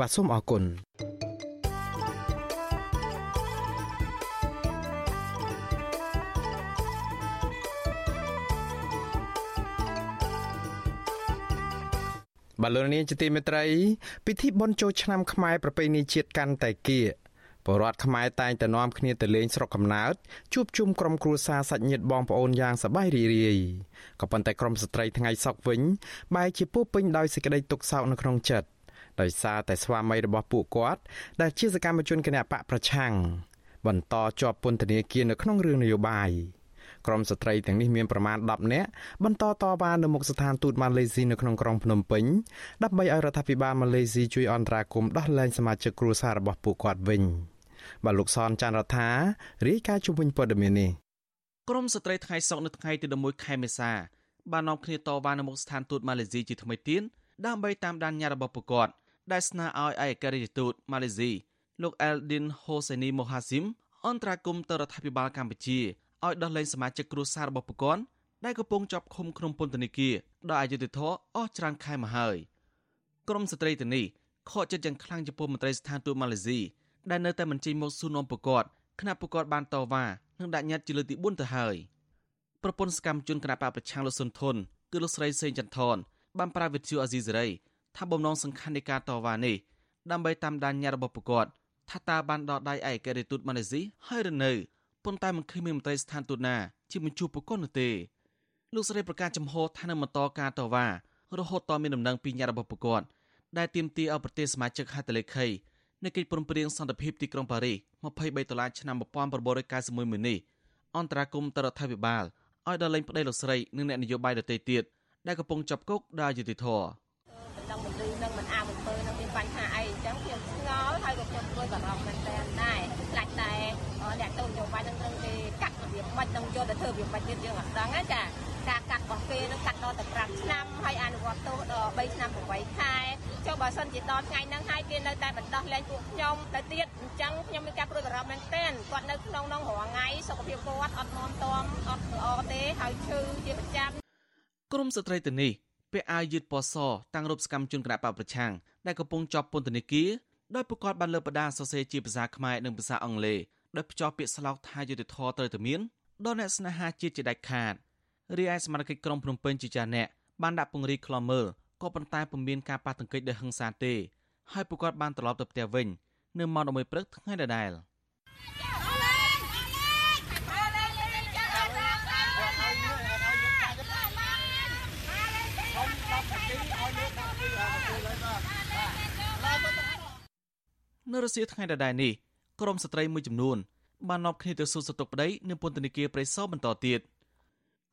បាទសូមអរគុណបាទលោកនាងជាទីមេត្រី ពិធីបុណ្យចូលឆ្នាំខ្មែរប្រពៃណីជាតិកាន់តែគៀកពលរដ្ឋខ្មែរតែងតែនាំគ្នាទៅលេងស្រុកកំណើតជួបជុំក្រុមគ្រួសារសាច់ញាតិបងប្អូនយ៉ាងសប្បាយរីករាយក៏ប៉ុន្តែក្រុមស្ត្រីថ្ងៃសក់វិញបែរជាពោពេញដោយសេចក្តីទុក្ខសោកនៅក្នុងចិត្ត ដោយសារតែស្វាមីរបស់ពួកគាត់ ដែលជាសកម្មជនគណបកប្រឆាំងបន្តជាប់ពន្ធនាគារនៅក្នុងរឿងនយោបាយក្រុមស្ត្រីទាំងនេះមានប្រមាណ10នាក់បន្តតវ៉ានៅមុខស្ថានទូតម៉ាឡេស៊ីនៅក្នុងក្រុងភ្នំពេញដើម្បីឲ្យរដ្ឋាភិបាលម៉ាឡេស៊ីជួយអន្តរាគមន៍ដោះលែងសមាជិកគ្រួសាររបស់ពួកគាត់វិញបាទលោកសនចាន់រដ្ឋារាយការណ៍ជុំវិញព័ត៌មាននេះក្រមស្ត្រីថ្ងៃសុកនៅថ្ងៃទី11ខែមេសាបាននាំគ្នាតវ៉ានៅមុខស្ថានទូតម៉ាឡេស៊ីជាថ្មីទៀតដើម្បីតាមដានញត្តិរបស់ពួកគាត់ ដែលស្នើឲ្យឯកអគ្គរដ្ឋទូតម៉ាឡេស៊ីលោក Eldin Hosseini Mohasim អន្តរាគមន៍ទៅរដ្ឋាភិបាលកម្ពុជាឲ្យដោះលែងសមាជិកគ្រួសាររបស់ប្រព័ន្ធដែលកំពុងជាប់ឃុំក្នុងពន្ធនាគារដោយអយុធធរអស់ច្រើនខែមកហើយក្រមស្ត្រីទៅនេះខកចិត្តយ៉ាងខ្លាំងចំពោះមន្ត្រីស្ថានទូតម៉ាឡេស៊ីដែលនៅតែមិនចេញមកសួរនាំប្រព័ន្ធគណៈប្រព័ន្ធបានតវ៉ានិងដាក់ញត្តិជាលើកទី4ទៅហើយប្រពន្ធសកម្មជនគណៈបកប្រឆាំងលោកសុនធនគឺលោកស្រីសេងចន្ទថនបានប្រាវិទ្យាអាស៊ីសេរី ថាបំណងសំខាន់នៃការតវ៉ានេះដើម្បីតាមដានញត្តិរបស់ប្រព័ន្ធថាតើបានដកដៃឯករាជ្យទូតម៉ាឡេស៊ីហើយឬនៅប៉ុន្តែមិនឃើញមានមន្ត្រីស្ថានទូតណាជាបញ្ជួបប្រកបនោះទេលោកស្រីប្រកាសចំហថានឹងបន្តការតវ៉ារហូតតមានដំណឹងពីញត្តិរបស់ប្រព័ន្ធដែលទាមទារឲ្យប្រទេសសមាជិកហត្ថលេខីនៃកិច្ចព្រមព្រៀងសន្តិភាពទីក្រុងប៉ារីស23ដុល្លារឆ្នាំ1991មួយនេះអន្តរាគមន៍ទៅរដ្ឋាភិបាលឲ្យដល់លែងប្តីលោកស្រីនិងអ្នកនយោបាយដទៃទៀតដែលកំពុងចាប់គុកដោយយុតិធធរដំណឹងម ន្ត្រីនឹងមិនអាមអំពើនឹងមានបញ្ហាអីអញ្ចឹងខ្ញុំស្ងល់ហើយក៏ខ្ញុំព្រួយបារម្ភមែនតើដែរខ្លាចតែអ្នកទៅនយោបាយនឹងនឹងគេកាត់របៀបមិននឹងយកទៅធ្វើរបៀបមិនទៀតយើងអត់ដឹងណាចាការកាត់របស់គេនឹងកាត់ដល់ទៅ5ឆ្នាំហើយអនុវត្តទោសដល់3ឆ្នាំ8ខែចុះបើសិនជាដល់ថ្ងៃហ្នឹងហើយគេនៅតែបណ្ដោះលែងពួកខ្ញុំទៅទៀតអញ្ចឹងខ្ញុំមានការព្រួយបារម្ភមែនទែនគាត់នៅក្នុងនោះរាល់ថ្ងៃសុខភាពគាត់អត់មាំទាំអត់ល្អទេហើយឈឺជាប្រចាំក្រមស្ត្រីទៅនេះ ពាក់អាវយឺតពណ៌សតាំងរូបសកម្មជនគណបកប្រឆាំងដែលកំពុងជាប់ពន្ធនាគារដោយប្រកាសបានលើកបដាសរសេរជាភាសាខ្មែរនិងភាសាអង់គ្លេសដោយភ្ជាប់ពាក្យស្លោកថាយុទ្ធធរត្រូវតែមានដល់អ្នកស្នេហាជាតិជាដាច់ខាតរីឯសមាជិកក្រុមភ្នំពេញជាចាស់អ្នកបានដាក់ពង្រីកខ្លមមើលក៏ប៉ុន្តែពុំមានការប៉ះទង្គិចដោយហិង្សាទេហើយពួកគាត់បានត្រឡប់ទៅផ្ទះវិញនៅម៉ោង11ព្រឹកថ្ងៃដដែល នៅរសៀលថ្ងៃដដែលនេះក្រុមស្ត្រីមួយចំនួនបាននាំគ្នាទៅសួរសតុកប្តីនៅពន្ធនាគារព្រៃសរបន្តទៀត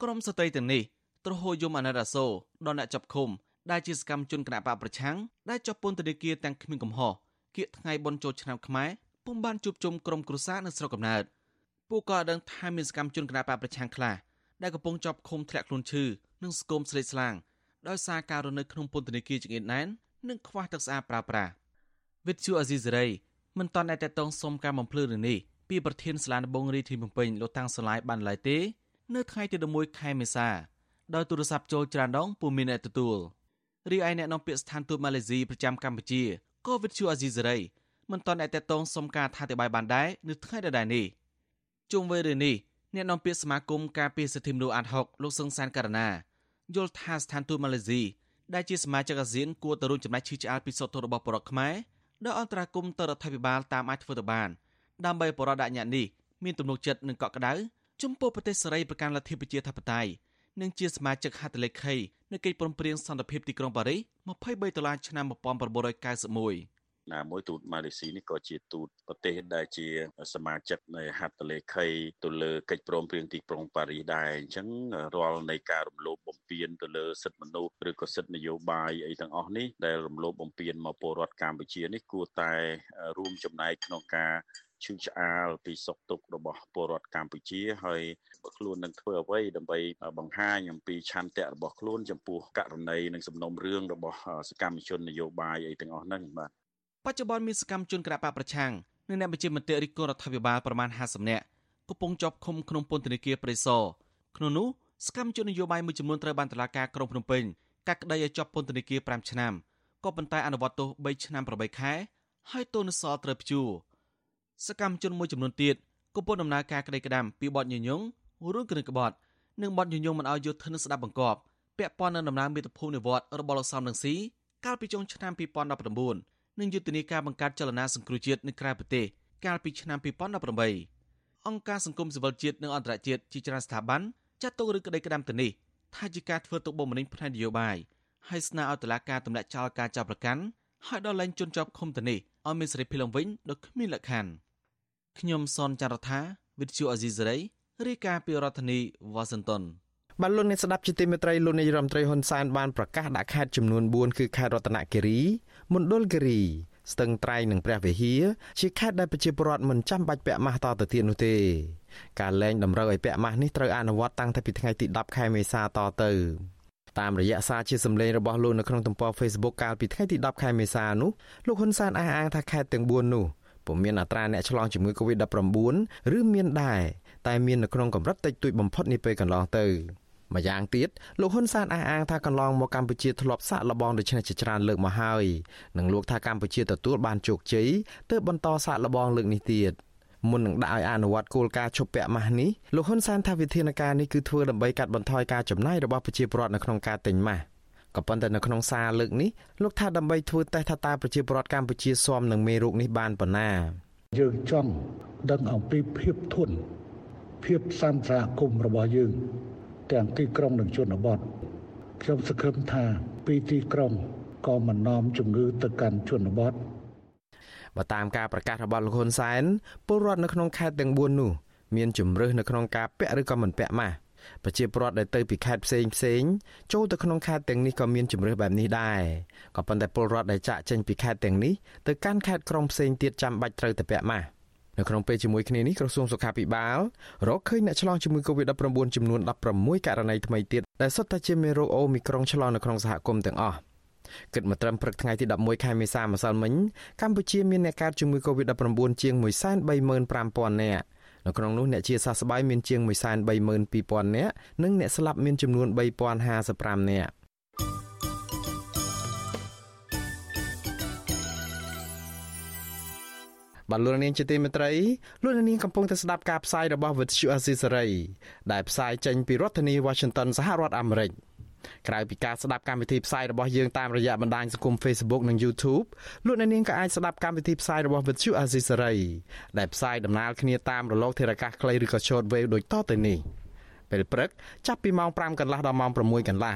ក្រុមស្ត្រីទាំងនេះទ្រហោយមអនារ៉ាសូដល់អ្នកចាប់ឃុំដែលជាសកម្មជនគណបកប្រឆាំងដែលជាប់ពន្ធនាគារទាំងគ្មានកំហុសគៀកថ្ងៃបុណ្យចូលឆ្នាំខ្មែរពុំបានជួបជុំក្រុមគ្រួសារនៅស្រុកកំណើតពួកក៏ដឹងថាមានសកម្មជនគណបកប្រឆាំងខ្លះដែលកំពុងជាប់ឃុំធ្លាក់ខ្លួនឈឺនិងស្គមស្លេកស្លាំងដោយសារការរស់នៅក្នុងពន្ធនាគារចង្អៀតណែននិងខ្វះទឹកស្អាតប្រើប្រាស់ វិទ្យុអាស៊ីសេរីមិនតន់តែតតងសុំការបំភ្លឺរឿងនេះពីប្រធានសាលាដំបងរាជធានីភ្នំពេញលោកតាំងសឡាយបានឡើយទេនៅថ្ងៃទី11ខែមេសាដោយទូរស័ព្ទចូលច្រានដងពុំមានអ្នកទទួលរីឯអ្នកនាំពាក្យស្ថានទូតម៉ាឡេស៊ីប្រចាំកម្ពុជាក៏វិទ្យុអាស៊ីសេរីមិនទាន់អាចតតងសុំការថាតេបាយបានដែរនៅថ្ងៃដដែលនេះជុំវិញរឿងនេះអ្នកនាំពាក្យសមាគមការពារសិទ្ធិមនុស្សអាត់ហុកលោកសឹងសានករណាយល់ថាស្ថានទូតម៉ាឡេស៊ីដែលជាសមាជិកអាស៊ានគួរទៅរួមចំណែកឈឺឆ្អាលពីសោតរបស់បរិបទខ្មែរ ដោយអន្តរាគមន៍ទៅរដ្ឋាភិបាលតាមអាចធ្វើទៅបានដើម្បីបរិបទដាក់ញត្តិនេះមានទំនុកចិត្តនិងកក់ក្ដៅចំពោះប្រទេសសេរីប្រកាន់លទ្ធិប្រជាធិបតេយ្យនិងជាសមាជិកហត្ថលេខីនៃកិច្ចព្រមព្រៀងសន្តិភាពទីក្រុងប៉ារីស23ដុល្លារឆ្នាំ1991 ណាមួយទូតម៉ាឡេស៊ីនេះក៏ជាទូតប្រទេសដែលជាសមាជិកនៃហត្ថលេខីទៅលើកិច្ចព្រមព្រៀងទីក្រុងប៉ារីសដែរអញ្ចឹងរាល់នៃការរំលោភបំពានទៅលើសិទ្ធិមនុស្សឬក៏សិទ្ធិនយោបាយអីទាំងអស់នេះដែលរំលោភបំពានមកពលរដ្ឋកម្ពុជានេះគួរតែរួមចំណែកក្នុងការឈឺឆ្អាលពីសុខទុក្ខរបស់ពលរដ្ឋកម្ពុជាហើយខ្លួននឹងធ្វើអ្វីដើម្បីបង្ហាញអំពីឆន្ទៈរបស់ខ្លួនចំពោះករណីនិងសំណុំរឿងរបស់សកម្មជននយោបាយអីទាំងអស់ហ្នឹងបាទ បច្ចុប្បន្នមានសកម្មជនគណបកប្រឆាំងនិងអ្នកបញ្ជាមតិរិះគន់រដ្ឋាភិបាលប្រមាណ50នាក់កំពុងជាប់ឃុំក្នុងពន្ធនាគារព្រៃសរក្នុងនោះសកម្មជននយោបាយមួយចំនួនត្រូវបានតុលាការក្រុងភ្នំពេញកាត់ក្តីឲ្យជាប់ពន្ធនាគារ5ឆ្នាំក៏ប៉ុន្តែអនុវត្តទោស3ឆ្នាំ8ខែហើយទោសនៅសល់ត្រូវព្យួរសកម្មជនមួយចំនួនទៀតកំពុងដំណើរការក្តីក្តាំពីបទញញងរឿងគ្រឿងក្បត់និងបទញញងមិនឲ្យយុទ្ធនឹងស្ដាប់បង្គាប់ពាក់ព័ន្ធនឹងដំណើរមាតុភូមិនិវត្តរបស់លោកសំរងស៊ីកាលពីចុងឆ្នាំ2019 និងយុទ្ធនាការបង្កើតចលនាសង្គ្រោះជាតិនៅក្រៅប្រទេសកាលពីឆ្នាំ2018អង្គការសង្គមស៊ីវិលជាតិនិងអន្តរជាតិជាច្រើនស្ថាប័នចាត់ទុករឿងក្តីក្តាំទៅនេះថាជាការធ្វើទុកបុកម្នេញផ្នែកនយោបាយហើយស្នើឲ្យតុលាការទម្លាក់ចោលការចាប់ប្រកាន់ហើយដល់លែងជន់ជាប់ឃុំទៅនេះឲ្យមានសេរីភាពឡើងវិញដោយគ្មានលក្ខខណ្ឌខ្ញុំសនចាររថាវិទ្យុអេស៊ីសេរីរាយការណ៍ពីរដ្ឋធានីវ៉ាស៊ីនតោនបានលោកអ្នកស្ដាប់ជាទីមេត្រីលោកនាយរដ្ឋមន្ត្រីហ៊ុនសែនបានប្រកាសដាក់ខេត្តចំនួន4គឺខេត្តរតនគិរី មណ្ឌលគិរីស្ទឹងត្រែងនិងព្រះវិហារជាខេត្តដែលប្រជាពលរដ្ឋមិនចាំបាច់ពាក់ម៉ាស់តទៅទៀតនោះទេការលែងតម្រូវឲ្យពាក់ម៉ាស់នេះត្រូវអនុវត្តតាំងពីថ្ងៃទី10ខែមេសាតទៅតាមរយៈសារជាសម្លេងរបស់លោកនៅក្នុងទំព័រ Facebook កាលពីថ្ងៃទី10ខែមេសានោះលោកហ៊ុនសែនអះអាងថាខេត្តទាំង4នោះពុំមានអត្រាអ្នកឆ្លងជំងឺ Covid-19 ឬមានដែរតែមាននៅក្នុងកម្រិតតិចតួចបំផុតនាពេលកន្លងទៅ ម្យ៉ាងទៀតលោកហ៊ុនសែនអះអាងថាកន្លងមកកម្ពុជាធ្លាប់សាកល្បងដូច្នេះជាច្រើនលើកមកហើយនិងលោកថាកម្ពុជាទទួលបានជោគជ័យទើបបន្តសាកល្បងលើកនេះទៀតមុននឹងដាក់ឲ្យអនុវត្តគោលការណ៍ឈប់ពាក់ម៉ាស់នេះលោកហ៊ុនសែនថាវិធានការនេះគឺធ្វើដើម្បីកាត់បន្ថយការចំណាយរបស់ប្រជាពលរដ្ឋនៅក្នុងការទិញម៉ាស់ក៏ប៉ុន្តែនៅក្នុងសារលើកនេះលោកថាដើម្បីធ្វើតេស្តថាតើប្រជាពលរដ្ឋកម្ពុជាស៊ាំនឹងមេរោគនេះបានប៉ុណ្ណាយើងចង់ដឹងអំពីភាពធន់ភាពសន្តិគមរបស់យើង ទាំងទីក្រុងនិងជនបទខ្ញុំសង្ឃឹមថាពីទីក្រុងក៏មិននាំជំងឺទៅកាន់ជនបទបើតាមការប្រកាសរបស់លោកហ៊ុនសែនពលរដ្ឋនៅក្នុងខេត្តទាំង4នោះមានជំរើសនៅក្នុងការពាក់ឬក៏មិនពាក់ម៉ាស់ប្រជាពលរដ្ឋដែលទៅពីខេត្តផ្សេងផ្សេងចូលទៅក្នុងខេត្តទាំងនេះក៏មានជំរើសបែបនេះដែរក៏ប៉ុន្តែពលរដ្ឋដែលចាក់ចេញពីខេត្តទាំងនេះទៅកាន់ខេត្តក្រុងផ្សេងទៀតចាំបាច់ត្រូវតែពាក់ម៉ាស់ នៅក្នុងពេលជាមួយគ្នានេះក្រសួងសុខាភិបាលរកឃើញអ្នកឆ្លងជំងឺ Covid-19 ចំនួន16ករណីថ្មីទៀតដែលសុទ្ធតែជាមេរោគអូមីក្រុងឆ្លងនៅក្នុងសហគមន៍ទាំងអស់គិតមកត្រឹមព្រឹកថ្ងៃទី11ខែមេសាម្សិលមិញកម្ពុជាមានអ្នកកើតជំងឺ Covid-19 ជាង135,000នាក់នៅក្នុងនោះអ្នកជាសះស្បើយមានជាង132,000នាក់និងអ្នកស្លាប់មានចំនួន3,055នាក់ បាទលោកនាងជាទីមេត្រីលោកនាងកំពុងតែស្ដាប់ការផ្សាយរបស់ Vuthu Azisery ដែលផ្សាយចេញពីរដ្ឋធានី Washington សហរដ្ឋអាមេរិកក្រៅពីការស្ដាប់កម្មវិធីផ្សាយរបស់យើងតាមរយៈបណ្ដាញសង្គម Facebook និង YouTube លោកអ្នកនាងក៏អាចស្ដាប់កម្មវិធីផ្សាយរបស់ Vuthu Azisery ដែលផ្សាយដំណើរគ្នាតាមរលកធារកាសខ្លីឬក៏ Shortwave ដូចតទៅនេះពេលព្រឹកចាប់ពីម៉ោង5កន្លះដល់ម៉ោង6កន្លះ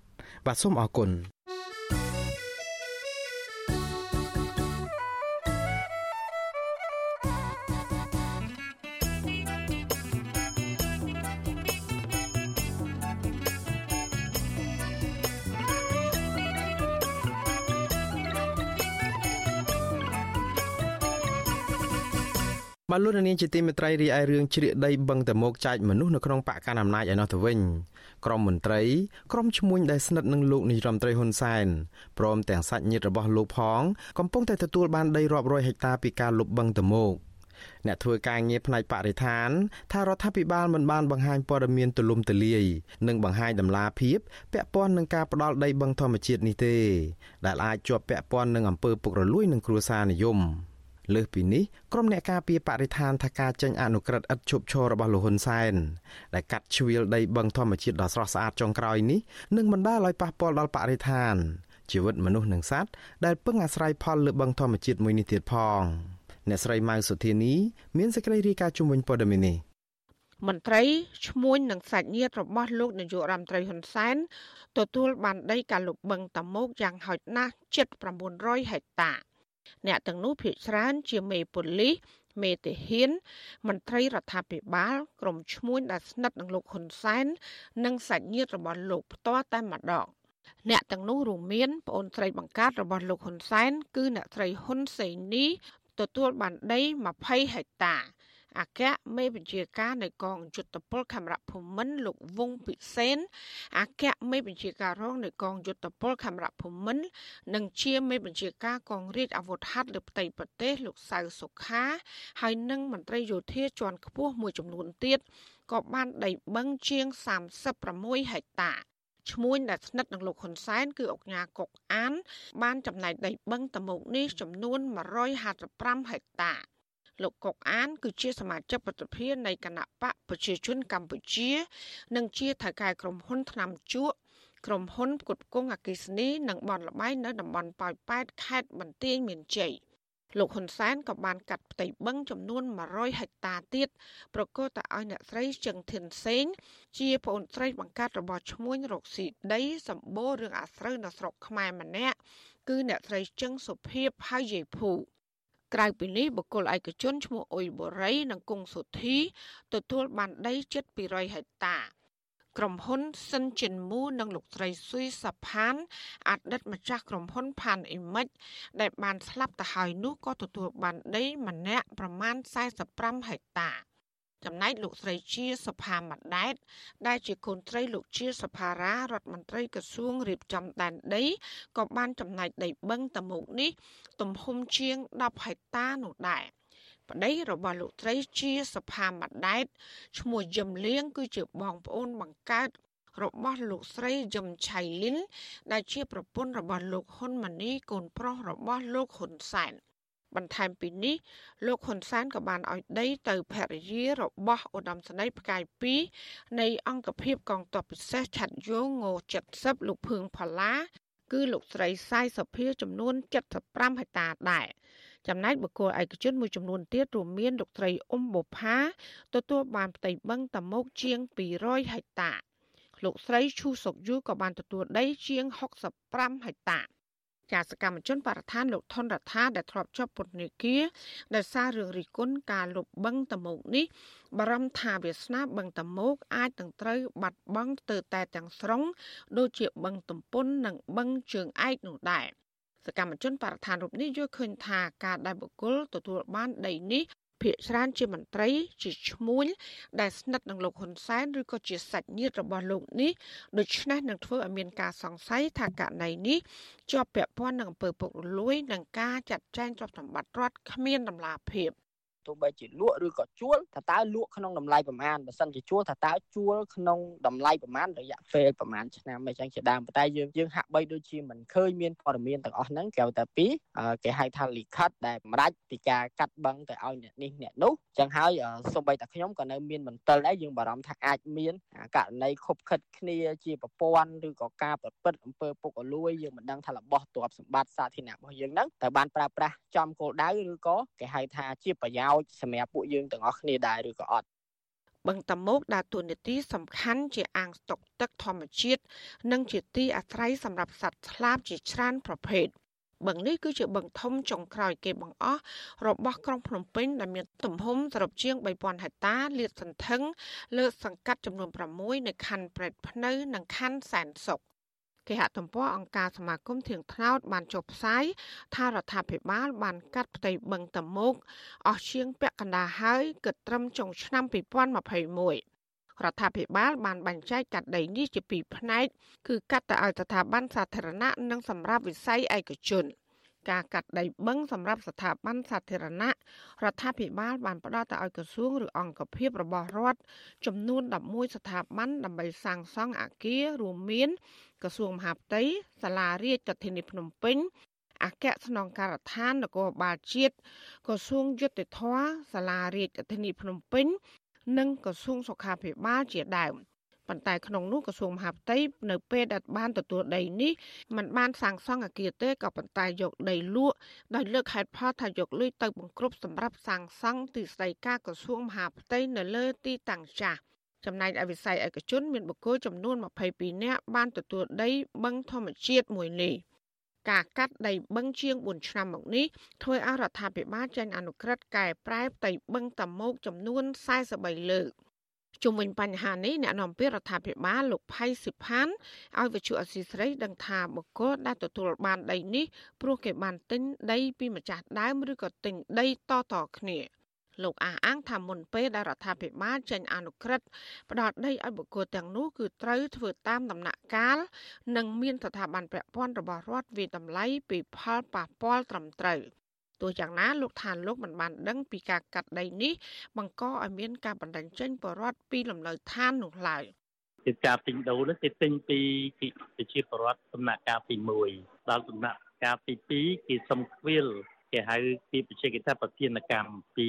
បាទសូមអរគុណបាទលោកនាងជាទីមេត្រីរីឯរឿងជ្រៀកដីបឹងតមោកចែកមនុស្សនៅក្នុងបកកណ្ដាលអំណាចឯណោះទៅវិញ ក្រមមន្ត្រីក្រមឈ្មួញដែលស្និទ្ធនឹងលោកនាយរដ្ឋមន្ត្រីហ៊ុនសែនព្រមទាំងសាច់ញាតិរបស់លោកផងកំពុងតែទទួលបានដីរាប់រយហិកតាពីការលុបបឹងតមោកអ្នកធ្វើការងារផ្នែកបរិស្ថានថារដ្ឋាភិបាលមិនបានបង្ហាញព័ត៌មានទូលំទូលាយនិងបង្ហាញដំណាភាពពាក់ព័ន្ធនឹងការផ្ដាល់ដីបឹងធម្មជាតិនេះទេ ដែលអាចជាប់ពាក់ព័ន្ធនឹងអំពើពុករលួយនិងគ្រួសារនិយម។ លើសពីនេះក្រុមអ្នកការពារបរិស្ថានថាការចេញអនុក្រឹត្យឥតឈប់ឈររបស់លោកហ៊ុនសែនដែលកាត់ជ្រៀលដីបឹងធម្មជាតិដ៏ស្រស់ស្អាតចុងក្រោយនេះនឹងបណ្ដាលឲ្យប៉ះពាល់ដល់បរិស្ថានជីវិតមនុស្សនិងសត្វដែលពឹងអាស្រ័យផលលើបឹងធម្មជាតិមួយនេះទៀតផងអ្នកស្រីម៉ៅសុធានីមានសេចក្តីរាយការណ៍ជុំវិញព័ត៌មាននេះមន្ត្រីឈ្មួញនិងសាច់ញាតិរបស់លោកនាយករដ្ឋមន្ត្រីហ៊ុនសែនទទួលបានដីកាលុបបឹងតាមុកយ៉ាងហោចណាស់ជិត900ហិកតា អ្នកទាំងនោះភាគច្រើនជាមេប៉ូលីសមេទាហាន មន្ត្រីរដ្ឋាភិបាលក្រុមឈ្មួញដែលស្និទ្ធនឹងលោកហ៊ុនសែននិងសាច់ញាតិរបស់លោកផ្ទាល់តែម្ដងអ្នកទាំងនោះរួមមានប្អូនស្រីបង្កើតរបស់លោកហ៊ុនសែនគឺអ្នកស្រីហ៊ុនសេនីទទួលបានដី20ហិកតា អគ្គមេបញ្ជាការនៃកងយុទ្ធពលខេមរៈភូមិន្ទលោកវងពិសេនអគ្គមេបញ្ជាការរងនៃកងយុទ្ធពលខេមរៈភូមិន្ទនិងជាមេបញ្ជាការកងរាជអាវុធហត្ថលើផ្ទៃប្រទេសលោកសៅសុខាហើយនិងមន្ត្រីយោធាជាន់ខ្ពស់មួយចំនួនទៀតក៏បានដីបឹងជាង36ហិកតាឈ្មួញដែលស្និទ្ធនឹងលោកហ៊ុនសែនគឺអង្គញាកុកអាន បានចំណែកដីបឹងតមោកនេះចំនួន155ហិកតា លោកកុកអាន គឺជាសមាជិកប្រតិភិននៃគណៈបកប្រជាជនកម្ពុជា និងជាថៅកែក្រុមហ៊ុនថ្នាំជក់ក្រុមហ៊ុនផ្គត់ផ្គង់អគិសនីនិងបនលបៃនៅតំបន់ប៉ោយប៉ែតខេត្តបន្ទាយមានជ័យលោកហ៊ុនសែនក៏បានកាត់ផ្ទៃបឹងចំនួន100ហិកតាទៀតប្រកាសទៅឲ្យអ្នកស្រីជឹងធិនសេង ជាប្អូនស្រីបង្កើតរបស់ឈ្មួញរកស៊ីដីសម្បូររឿងអាស្រូវនៅស្រុកខ្មែរម្នាក់គឺអ្នកស្រីជឹងសុភាពហើយយាយភូ ក្រៅពីនេះបុគ្គលឯកជនឈ្មោះអ៊ុយបូរី និងគង់សុធីទទួលបានដីជិត200ហិកតាក្រុមហ៊ុនសិនចិនមូនិងលោកស្រីស៊ុយសាផានអតីតម្ចាស់ក្រុមហ៊ុនផានអ៊ីមិចដែលបានស្លាប់ទៅហើយនោះក៏ទទួលបានដីម្នាក់ប្រមាណ45ហិកតា ចំណែកលោកស្រីជាសុផាម៉ាដែតដែលជាកូនត្រីលោកជាសុផារ៉ារដ្ឋមន្ត្រីក្រសួងរៀបចំដែនដីក៏បានចំណែកដីបឹងតមុកនេះ ទំហំជាង10ហិកតានោះដែរប្តីរបស់លោកត្រីជាសភាម្ដែតឈ្មោះយឹមលៀងគឺជាបងប្អូនបង្កើតរបស់លោកស្រីយឹមឆៃលីនដែលជាប្រពន្ធរបស់លោកហ៊ុនម៉ាណីកូនប្រុសរបស់លោកហ៊ុនសែន បន្ថែមពីនេះលោកហ៊ុនសែនក៏បានឲ្យដីទៅភរិយារបស់ឧត្តមសេនីយ៍ផ្កាយ2នៃអង្គភាពកងទ័ពពិសេសឆាត់យោងង70លោកភឿងផល្លា គឺលោកស្រីសាយសុភាចំនួន75ហិកតាដែរចំណែកបុគ្គលឯកជនមួយចំនួនទៀតរួមមានលោកត្រីអ៊ុំបុផាទទួលបានផ្ទៃបឹងតមោកជាង200ហិកតាលោកស្រីឈូសុកយូក៏បានទទួលដីជាង65ហិកតា ចាសកម្មជនបរិស្ថានលោកថនរដ្ឋាដែលធ្លាប់ជាប់ពន្ធនាគារដោយសាររឿងរិះគន់ការលុបបឹងតមោកនេះបារម្ភថាវាសនាបឹងតមោកអាចនឹងត្រូវបាត់បង់ទៅតែទាំងស្រុងដូចជាបឹងទំពុននិងបឹងជើងឯកនោះដែរសកម្មជនបរិស្ថានរូបនេះយល់ឃើញថាការដែលបុគ្គលទទួលបានដីនេះ ភាគច្រើនជាមន្ត្រីជាឈ្មួញដែលស្និទ្ធនឹងលោកហ៊ុនសែនឬក៏ជាសាច់ញាតិរបស់លោកនេះដូច្នេះនឹងធ្វើឲ្យមានការសង្ស័យថាករណីនេះជាប់ពាក់ព័ន្ធនឹងអំពើពុករលួយនិងការចាត់ចែងទ្រព្យសម្បត្តិរដ្ឋគ្មានតម្លាភាព ទោះបីជាលក់ឬក៏ជួលថាតើលក់ក្នុងតម្លៃប្រមាណបើសិនជាជួលថាតើជួលក្នុងតម្លៃប្រមាណរយៈពេលប្រមាណឆ្នាំអីចឹងជាដើមប៉ុន្តែយើងយើងហាក់បីដូចជាមិនឃើញមានព័ត៌មានទាំងអស់ហ្នឹងក្រៅតែពីគេហៅថាលិខិតដែលសម្រេចពីការកាត់បង់ទៅឲ្យអ្នកនេះអ្នកនោះចឹងហើយសូម្បីតែខ្ញុំក៏នៅមានមន្ទិលដែរយើងបារម្ភថាអាចមានករណីខុបខិតគ្នាជាប្រព័ន្ធឬក៏ការប្រព្រឹត្តអំពើពុករលួយយើងមិនដឹងថារបស់ទ្រព្យសម្បត្តិសាធារណៈរបស់យើងហ្នឹងតើបានប្រើប្រាស់ចំគោលដៅឬក៏គេហៅថាជាប្រយោជន៍សម្រាប់ពួកយើងទាំងអស់គ្នាដែរឬក៏អត់បឹងតមោកដើរតួនាទីសំខាន់ជាអាងស្តុកទឹកធម្មជាតិនិងជាទីអាស្រ័យសម្រាប់សត្វស្លាបជាច្រើនប្រភេទបឹងនេះគឺជាបឹងធំចុងក្រោយគេបង្អស់របស់ក្រុងភ្នំពេញដែលមានទំហំសរុបជាង3000ហិកតាលាតសន្ធឹងលើសង្កាត់ចំនួន6នៅខណ្ឌព្រែកភ្នៅ និងខណ្ឌសែនសុខ គេហទំព័រអង្គការសមាគមធៀងថ្នោតបានចុះផ្សាយថារដ្ឋាភិបាល បានកាត់ផ្ទៃបឹងតមោកអស់ជាងពាក់កណ្ដាលហើយគិតត្រឹមចុងឆ្នាំ2021រដ្ឋាភិបាលបានបែងចែកកាត់ដីនេះជាពីរផ្នែកគឺកាត់ទៅឲ្យស្ថាប័នសាធារណៈនិងសម្រាប់វិស័យឯកជន។ ការកាត់ដីបឹងសម្រាប់ស្ថាប័នសាធារណៈរដ្ឋាភិបាលបានផ្ដល់ទៅឲ្យក្រសួងឬអង្គភាពរបស់រដ្ឋចំនួន11ស្ថាប័នដើម្បីសាងសង់អគាររួមមានក្រសួងមហាផ្ទៃសាលារាជធានីភ្នំពេញអគ្គស្នងការដ្ឋាននគរបាលជាតិក្រសួងយុតិធធសាលារាជធានីភ្នំពេញ និងក្រសួងសុខាភិបាលជាដើម។ ប៉ុន្តែក្នុងនោះក្រសួងមហាផ្ទៃនៅពេលដែលបានទទួលដីនេះมันបានសាងសង់អគារទេក៏ប៉ុន្តែយកដីលក់ដោយលើកហេតុផលថាយកលុយទៅបង្ក្រប់សម្រាប់សាងសង់ទីស្តីការក្រសួងមហាផ្ទៃនៅលើទីតាំងចាស់ចំណែកឯវិស័យឯកជនមានបុគ្គលចំនួន22នាក់បានទទួលដីបឹងធម្មជាតិមួយនេះការកាត់ដីបឹងជាង4ឆ្នាំមកនេះធ្វើឲ្យរដ្ឋាភិបាលចេញអនុក្រឹត្យកែប្រែផ្ទៃបឹងតមោកចំនួន43លើក ជុំវិញបញ្ហានេះអ្នកនាំពាក្យរដ្ឋាភិបាលលោកផៃសិផានឲ្យវិទ្យុអសីស្រីដឹងថាបុគ្គលដែលទទួលបានដីនេះព្រោះគេបានទិញដីពីម្ចាស់ដើមឬក៏ទិញដីតតគ្នាលោកអះអាងថាមុនពេលដែលរដ្ឋាភិបាលចេញអនុក្រឹត្យផ្ដល់ដីឲ្យបុគ្គលទាំងនោះគឺត្រូវធ្វើតាមដំណាក់កាលនិងមានស្ថាប័នពាក់ព័ន្ធរបស់រដ្ឋវិតម្លៃពីផលប៉ះពាល់ត្រឹមត្រូវ ទោះយ៉ាងណាលោកថាលោកមិនបានដឹងពីការកាត់ដីនេះបង្កឲ្យមានការបណ្ដឹងចេញបរដ្ឋពីលំនៅឋាននោះឡើយគឺការទិញដូរនោះគេទិញពីប្រជាពលរដ្ឋដំណាក់កាលទី1ដល់ដំណាក់កាលទី2គេសុំខ្វៀលគេហៅពីបច្ចេកទេសប្រធានកម្មពី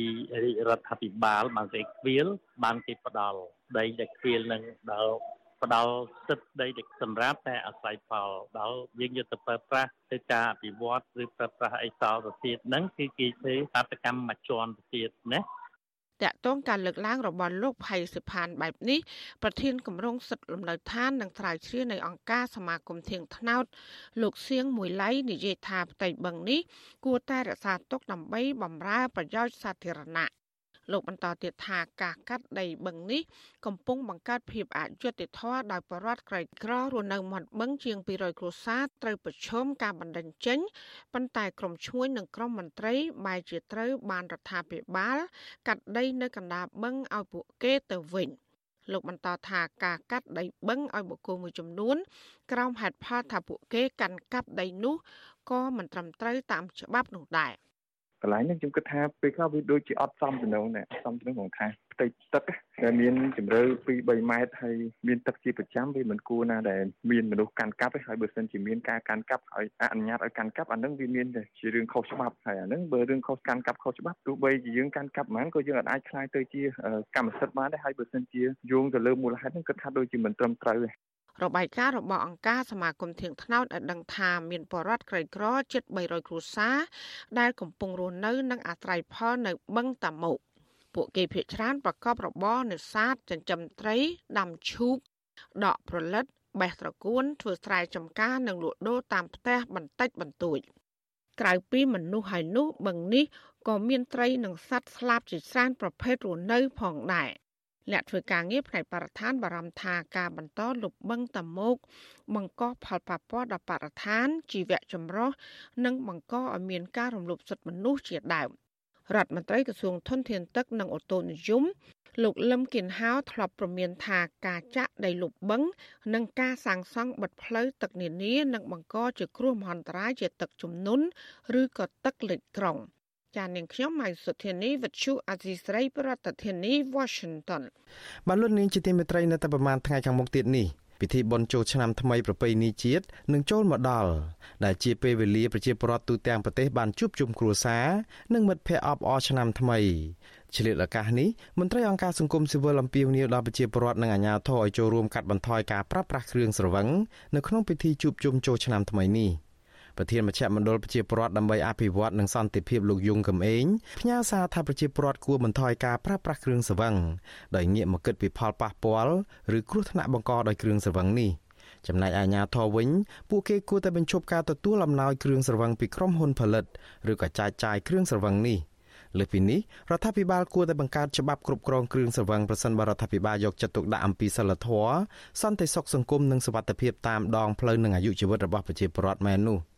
រដ្ឋាភិបាលបានសេខ្វៀលបានគេផ្ដល់ដីដែលខ្វៀលនឹងដល់ ផ្ដល់សិទ្ធិដីសម្រាប់តែអាស្រ័យផលដល់យើងយកទៅប្រើប្រាស់ទៅការអភិវឌ្ឍឬប្រើប្រាស់អីតទៅទៀតហ្នឹងគឺគេធ្វើបាតកម្មមួយជាន់ទៅទៀតណាតកតងការលើកឡើងរបស់លោកផៃសិផានបែបនេះប្រធានគម្រោងសិទ្ធិលំនៅឋាននិងត្រាវជ្រាវនៃអង្គការសមាគមធៀងថ្នោតលោកសៀងមួយឡៃនិយាយថាផ្ទៃបឹងនេះគួរតែរក្សាទុកដើម្បីបម្រើប្រយោជន៍សាធារណៈ លោកបន្តទៀតថាការកាត់ដីបឹងនេះកំពុងបង្កើតភាពអយុត្តិធម៌ដោយបរិវត្តក្រីក្ររស់នៅមាត់បឹងជាង200គ្រួសារត្រូវប្រឈមការបណ្តេញចេញប៉ុន្តែក្រមឈ្មួញនិងក្រមមន្ត្រីបែរជាត្រូវបានរដ្ឋាភិបាល កាត់ដីនៅកណ្ដាលបឹងឲ្យពួកគេទៅវិញលោកបន្តថាការកាត់ដីបឹងឲ្យបុគ្គលមួយចំនួន ក្រោមហេតុផលថាពួកគេកាន់កាប់ដីនោះក៏មិនត្រឹមត្រូវតាមច្បាប់នោះដែរ។ កន្លែងនេះខ្ញុំគិតថាពេលខ្លះវាដូចជាអត់សមទៅនឹងណាសមទៅនឹងក្នុងថាផ្ទៃទឹកដែលមានជម្រៅ2 3ម៉ែត្រហើយមានទឹកជាប្រចាំវាមិនគួរណាដែលមានមនុស្សកាន់កាប់ហើយបើសិនជាមានការកាន់កាប់ហើយអនុញ្ញាតឲ្យកាន់កាប់អានឹងវាមានតែជារឿងខុសច្បាប់ហើយអានឹងបើរឿងខុសកាន់កាប់ខុសច្បាប់ទោះបីជាយើងកាន់កាប់ហ្មងក៏យើងអាចខ្លាយទៅជាកម្មសិទ្ធិបានដែរហើយបើសិនជាយោងទៅលើមូលហេតុហ្នឹងគិតថាដូចជាមិនត្រឹមត្រូវទេ របាយការណ៍របស់អង្គការសមាគមធៀងថ្នោតឲ្យដឹងថាមានបរិវត្តក្រីក្រជិត300គ្រួសារដែលកំពុងរស់នៅនិងអាស្រ័យផលនៅបឹងតាមុកពួកគេភ័យច្រើនប្រកបរបរនេសាទចិញ្ចឹមត្រីដាំឈូកដកប្រលិតបេះត្រកួនធ្វើស្រែចម្ការនិងលក់ដូរតាមផ្ទះបន្តិចបន្តួចក្រៅពីមនុស្សហើយនោះបឹងនេះក៏មានត្រីនិងសត្វស្លាបជាច្រើនប្រភេទរស់នៅផងដែរ អ្នកធ្វើការងារផ្នែកបរិស្ថានបារម្ភថាការបន្តលុបបឹងតាមុកបង្កផលប៉ះពាល់ដល់បរិស្ថានជីវៈចម្រុះនិងបង្កឲ្យមានការរំលោភសិទ្ធិមនុស្សជាដើមរដ្ឋមន្ត្រីក្រសួងធនធានទឹកនិងអូតូនិយមលោកលឹមគៀនហៅធ្លាប់ប្រមានថាការចាក់ដីលុបបឹងនិងការសាងសង់បិទផ្លូវទឹកនានានឹងបង្កជាគ្រោះមហន្តរាយជាទឹកជំនន់ឬក៏ទឹកលិចក្រុង។ ចានាងខ្ញុំម៉ៃសុធានីវិទ្យុអាស៊ីស្រីប្រធានាធិបតី Washington បានលុននាងជាទីមេត្រីនៅតែប្រហែលថ្ងៃខាងមុខទៀតនេះពិធីបុណ្យចូលឆ្នាំថ្មីប្រពៃណីជាតិនឹងចូលមកដល់ដែលជាពេលវេលាប្រជាពលរដ្ឋទូទាំងប្រទេសបានជួបជុំគ្រួសារនិងមិត្តភ័ក្តិអបអរឆ្នាំថ្មីឆ្លៀតឱកាសនេះមន្ត្រីអង្គការសង្គមស៊ីវិលអំពាវនាវដល់ប្រជាពលរដ្ឋនិងអាជ្ញាធរឲ្យចូលរួមកាត់បន្ថយការប្រើប្រាស់គ្រឿងស្រវឹងនៅក្នុងពិធីជួបជុំចូលឆ្នាំថ្មីនេះ។ ប្រធានមជ្ឈមណ្ឌលប្រជាពលរដ្ឋដើម្បីអភិវឌ្ឍនិងសន្តិភាពលោកយុងកំឯងផ្ញើសារថាប្រជាពលរដ្ឋគួរបន្ថយការប្រើប្រាស់គ្រឿងស្រវឹងដោយងាកមកគិតពីផលប៉ះពាល់ឬគ្រោះថ្នាក់បង្កដោយគ្រឿងស្រវឹងនេះចំណែកអាជ្ញាធរវិញពួកគេគួរតែបញ្ឈប់ការទទួលអំណោយគ្រឿងស្រវឹងពីក្រុមហ៊ុនផលិតឬក៏ចែកចាយគ្រឿងស្រវឹងនេះលើពីនេះរដ្ឋាភិបាលគួរតែបង្កើតច្បាប់គ្រប់គ្រងគ្រឿងស្រវឹងប្រសិនបើរដ្ឋាភិបាលយកចិត្តទុកដាក់អំពីសិលធម៌សន្តិសុខសង្គមនិងសុវត្ថិភាពតាមដងផ្លូវនិងអាយុជីវិតរបស់ប្រជាពលរដ្ឋមែននោះ។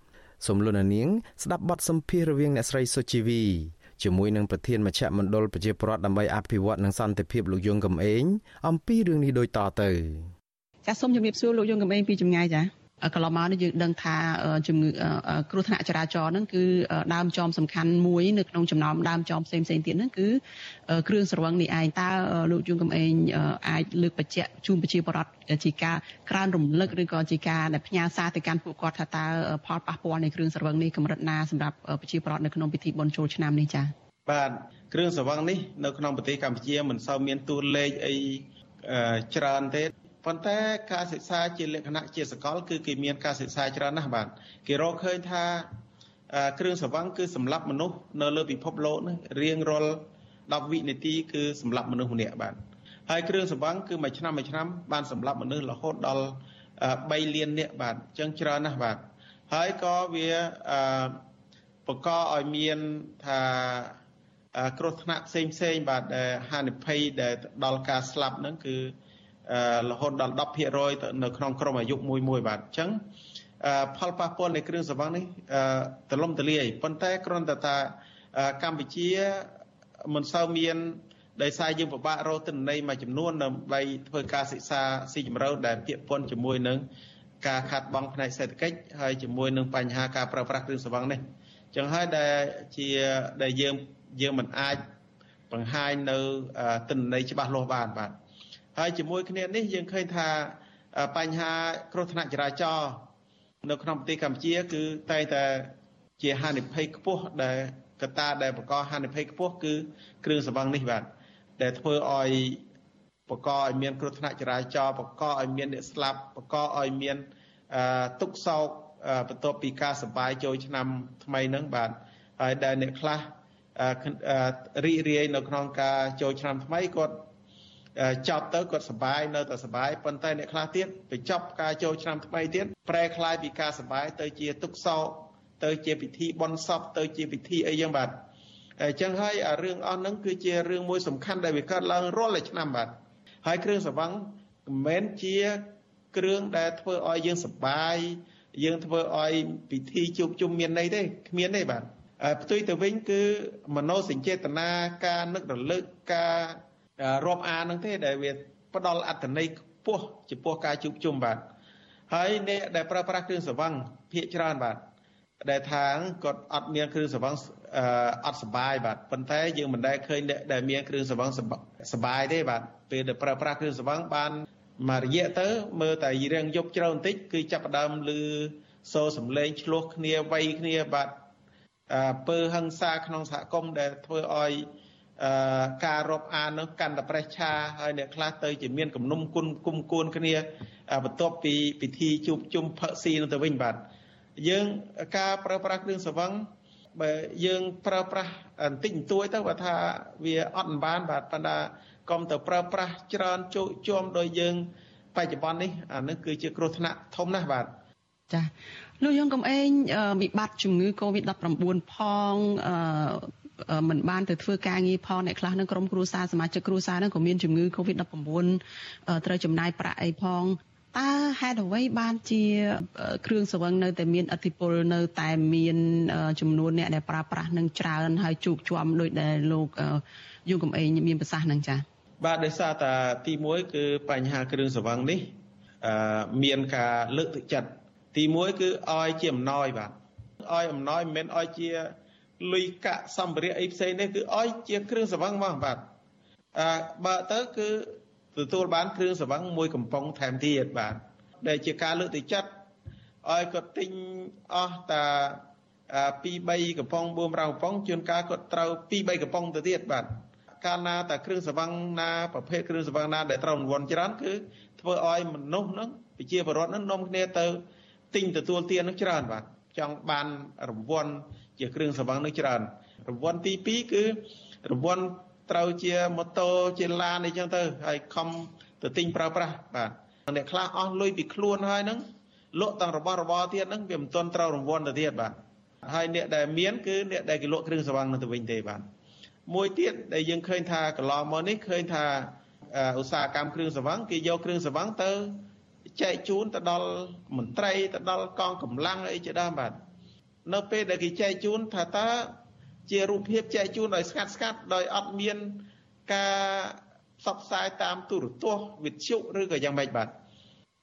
សូមលោកនាងស្ដាប់បទសម្ភាសន៍រវាងអ្នកស្រីសុជីវីជាមួយនឹងប្រធានមជ្ឈមណ្ឌលប្រជាពលរដ្ឋដើម្បីអភិវឌ្ឍនិងសន្តិភាពលោកយងកំឯងអំពីរឿងនេះដូចតទៅចាសសូមជម្រាបសួរលោកយងកំឯងពីចម្ងាយចា កន្លងមកនេះយើងដឹងថាជំងឺគ្រោះថ្នាក់ចរាចរណ៍ហ្នឹងគឺដើមចំសំខាន់មួយ នៅក្នុងចំណោមដើមចំផ្សេងផ្សេងទៀតហ្នឹងគឺគ្រឿងស្រវឹងនេះឯងតើលោកជួនកំឯងអាចលើកបញ្ជាក់ជូនប្រជាពលរដ្ឋជាការក្រើនរំលឹកឬក៏ជាការដែលផ្ញើសារទៅកាន់ពួកគាត់ថាតើផលប៉ះពាល់នៃគ្រឿងស្រវឹងនេះកម្រិតណាសម្រាប់ប្រជាពលរដ្ឋនៅក្នុងពិធីបុណ្យចូលឆ្នាំនេះចា៎បាទគ្រឿងស្រវឹងនេះនៅក្នុងប្រទេសកម្ពុជាមិនសូវមានតួលេខអីច្រើនទេ ប៉ុន្តែការសិក្សាជាលក្ខណៈជាសកល គឺគេមានការសិក្សាច្រើនណាស់បាទគេរកឃើញថាគ្រឿងសង្វឹងគឺសម្រាប់មនុស្សនៅលើពិភពលោកនេះរៀងរាល់10វិនាទីគឺសម្រាប់មនុស្សម្នាក់បាទហើយគ្រឿងសង្វឹងគឺមួយឆ្នាំមួយឆ្នាំបានសម្រាប់មនុស្សរហូតដល់3លាននាក់បាទអញ្ចឹងច្រើនណាស់បាទហើយក៏វាបង្កឲ្យមានថាគ្រោះថ្នាក់ផ្សេងផ្សេងបាទហានិភ័យដែលដល់ការស្លាប់ហ្នឹងគឺ រហូតដល់10%នៅក្នុងក្រុមអាយុមួយមួយបាទអញ្ចឹងផលប៉ះពាល់នៃគ្រឿងស្រវឹងនេះទលំទលាយប៉ុន្តែគ្រាន់តែថាកម្ពុជាមិនសូវមានដោយសារយើងពិបាករកទិន្នន័យមួយចំនួនដើម្បីធ្វើការសិក្សាស៊ីជម្រៅដែលពាក់ព័ន្ធជាមួយនឹងការខាត់បងផ្នែកសេដ្ឋកិច្ចហើយជាមួយនឹងបញ្ហាការប្រើប្រាស់គ្រឿងស្រវឹងនេះចឹងហើយដែលជាដែលយើងយើងមិនអាចបង្ហាញនៅទិន្នន័យច្បាស់លាស់បានបាទ ហើយជាមួយគ្នានេះយើងឃើញថាបញ្ហាគ្រោះថ្នាក់ចរាចរណ៍នៅក្នុងប្រទេសកម្ពុជា គឺតែងតែជាហានិភ័យខ្ពស់ដែលកត្តាដែលបង្កហានិភ័យខ្ពស់គឺគ្រឿងស្រវឹងនេះបាទដែលធ្វើឲ្យបង្កឲ្យមានគ្រោះថ្នាក់ចរាចរណ៍បង្កឲ្យមានអ្នកស្លាប់បង្កឲ្យមានទុកសោកបន្ទាប់ពីការសបាយចូលឆ្នាំថ្មីហ្នឹងបាទហើយដែលអ្នកខ្លះរីករាយនៅក្នុងការចូលឆ្នាំថ្មីគាត់ ចប់ទៅគាត់សបាយនៅតែសបាយប៉ុន្តែអ្នកខ្លះទៀតបញ្ចប់ការចូលឆ្នាំថ្មីទៀតប្រែคล้ายពីការសបាយទៅជាទុកសោកទៅជាពិធីបន់សពទៅជាពិធីអីយ៉ាងបាទអញ្ចឹងហើយរឿងអស់ហ្នឹងគឺជារឿងមួយសំខាន់ដែលវាកើតឡើងរាល់ឆ្នាំបាទហើយគ្រឿងសង្វឹងមិនមែនជាគ្រឿងដែលធ្វើឲ្យយើងសប្បាយយើងធ្វើឲ្យពិធីជួបជុំមានន័យទេគ្មានទេបាទផ្ទុយទៅវិញគឺមโนសញ្ចេតនាការនឹករលឹកការ រាប់អានហ្នឹងទេដែលវាផ្ដល់អត្ថន័យខ្ពស់ចំពោះការជួបជុំបាទហើយអ្នកដែលប្រើប្រាស់គ្រឿងសង្វឹងភាកច្រើនបាទដែលថាងគាត់អត់មានគ្រឿងសង្វឹងអត់សបាយបាទប៉ុន្តែយើងមិនដែលឃើញអ្នកដែលមានគ្រឿងសង្វឹងសបាយទេបាទពេលដែលប្រើប្រាស់គ្រឿងសង្វឹងបានមករយៈទៅមើលតែរៀងយប់ជ្រៅបន្តិចគឺចាប់ផ្ដើមលឺសូរសំឡេងឆ្លោះគ្នាវាយគ្នាបាទពើហឹង្សាក្នុងសហគមន៍ដែលធ្វើឲ្យ ការរាប់អាននោះកាន់តែប្រេះឆាហើយអ្នកខ្លះទៅជាមានគំនុំគុណគុំគួនគ្នាបន្ទាប់ពីពិធីជួបជុំផឹកស៊ីនោះទៅវិញបាទយើងការប្រើប្រាស់គ្រឿងសង្វឹងបើយើងប្រើប្រាស់បន្តិចបន្តួចទៅបើថាវាអត់បានបាទប៉ុន្តែកុំទៅប្រើប្រាស់ច្រើនជោគជុំដោយយើងបច្ចុប្បន្ននេះអានេះគឺជាគ្រោះថ្នាក់ធំណាស់បាទចា លោកយងកំឯងវិបត្តិជំងឺ Covid-19 ផងអឺមិនបានទៅធ្វើការងារផងអ្នកខ្លះនឹងក្រុមគ្រួសារសមាជិកគ្រួសារនឹងក៏មានជំងឺ Covid-19 ត្រូវចំណាយប្រាក់អីផងតើហេតុអ្វីបានជាគ្រឿងសង្វឹងនៅតែមានអធិពលនៅតែមានចំនួនអ្នកដែលប្រើប្រាស់នឹងច្រើនហើយជោគជាំដោយដែលលោកយូកំឯងមានប្រសាសន៍នឹងចា៎បាទដោយសារតែទី1គឺបញ្ហាគ្រឿងសង្វឹងនេះមានការលើកទឹកចិត្ត ទី1គឺឲ្យជាអំណោយបាទឲ្យអំណោយមិនមែនឲ្យជាលុយកាក់សម្ភារៈអីផ្សេងទេគឺឲ្យជាគ្រឿងសង្វឹងមកបាទអឺបើទៅគឺទទួលបានគ្រឿងសង្វឹងមួយកំប៉ុងថែមទៀតបាទដែលជាការលើកទឹកចិត្តឲ្យគាត់ទិញអស់តា2 3កំប៉ុង4 5កំប៉ុងជួនកាលគាត់ត្រូវ2 3កំប៉ុងទៅទៀតបាទកាលណាតែគ្រឿងសង្វឹងណាប្រភេទគ្រឿងសង្វឹងណាដែលត្រូវរង្វាន់ច្រើនគឺធ្វើឲ្យមនុស្សហ្នឹងប្រជាពលរដ្ឋហ្នឹងនាំគ្នាទៅ ទិញទទួលទានហ្នឹងច្រើនបាទចង់បានរង្វាន់ជាគ្រឿងសង្វឹងហ្នឹងច្រើនរង្វាន់ទី2គឺរង្វាន់ត្រូវជាម៉ូតូជាឡានអីចឹងទៅហើយខំទៅទិញប្រើប្រាស់បាទអ្នកខ្លះអស់លុយពីខ្លួនហើយហ្នឹងលក់ទាំងរបស់របរទៀតហ្នឹងវាមិនទាន់ត្រូវរង្វាន់ទៅទៀតបាទហើយអ្នកដែលមានគឺអ្នកដែលគេលក់គ្រឿងសង្វឹងនឹងទៅវិញទេបាទមួយទៀតដែលយើងឃើញថាកន្លងមកនេះឃើញថាឧស្សាហកម្មគ្រឿងសង្វឹងគេយកគ្រឿងសង្វឹងទៅ ចែកជូនទៅដល់មន្ត្រីទៅដល់កងកម្លាំងអីជាដើមបាទនៅពេលដែលគេចែកជូនថាតើជារូបភាពចែកជូនដោយស្ងាត់ស្ងាត់ដោយអត់មានការផ្សព្វផ្សាយតាមទូរទស្សន៍វិទ្យុឬក៏យ៉ាងម៉េចបាទ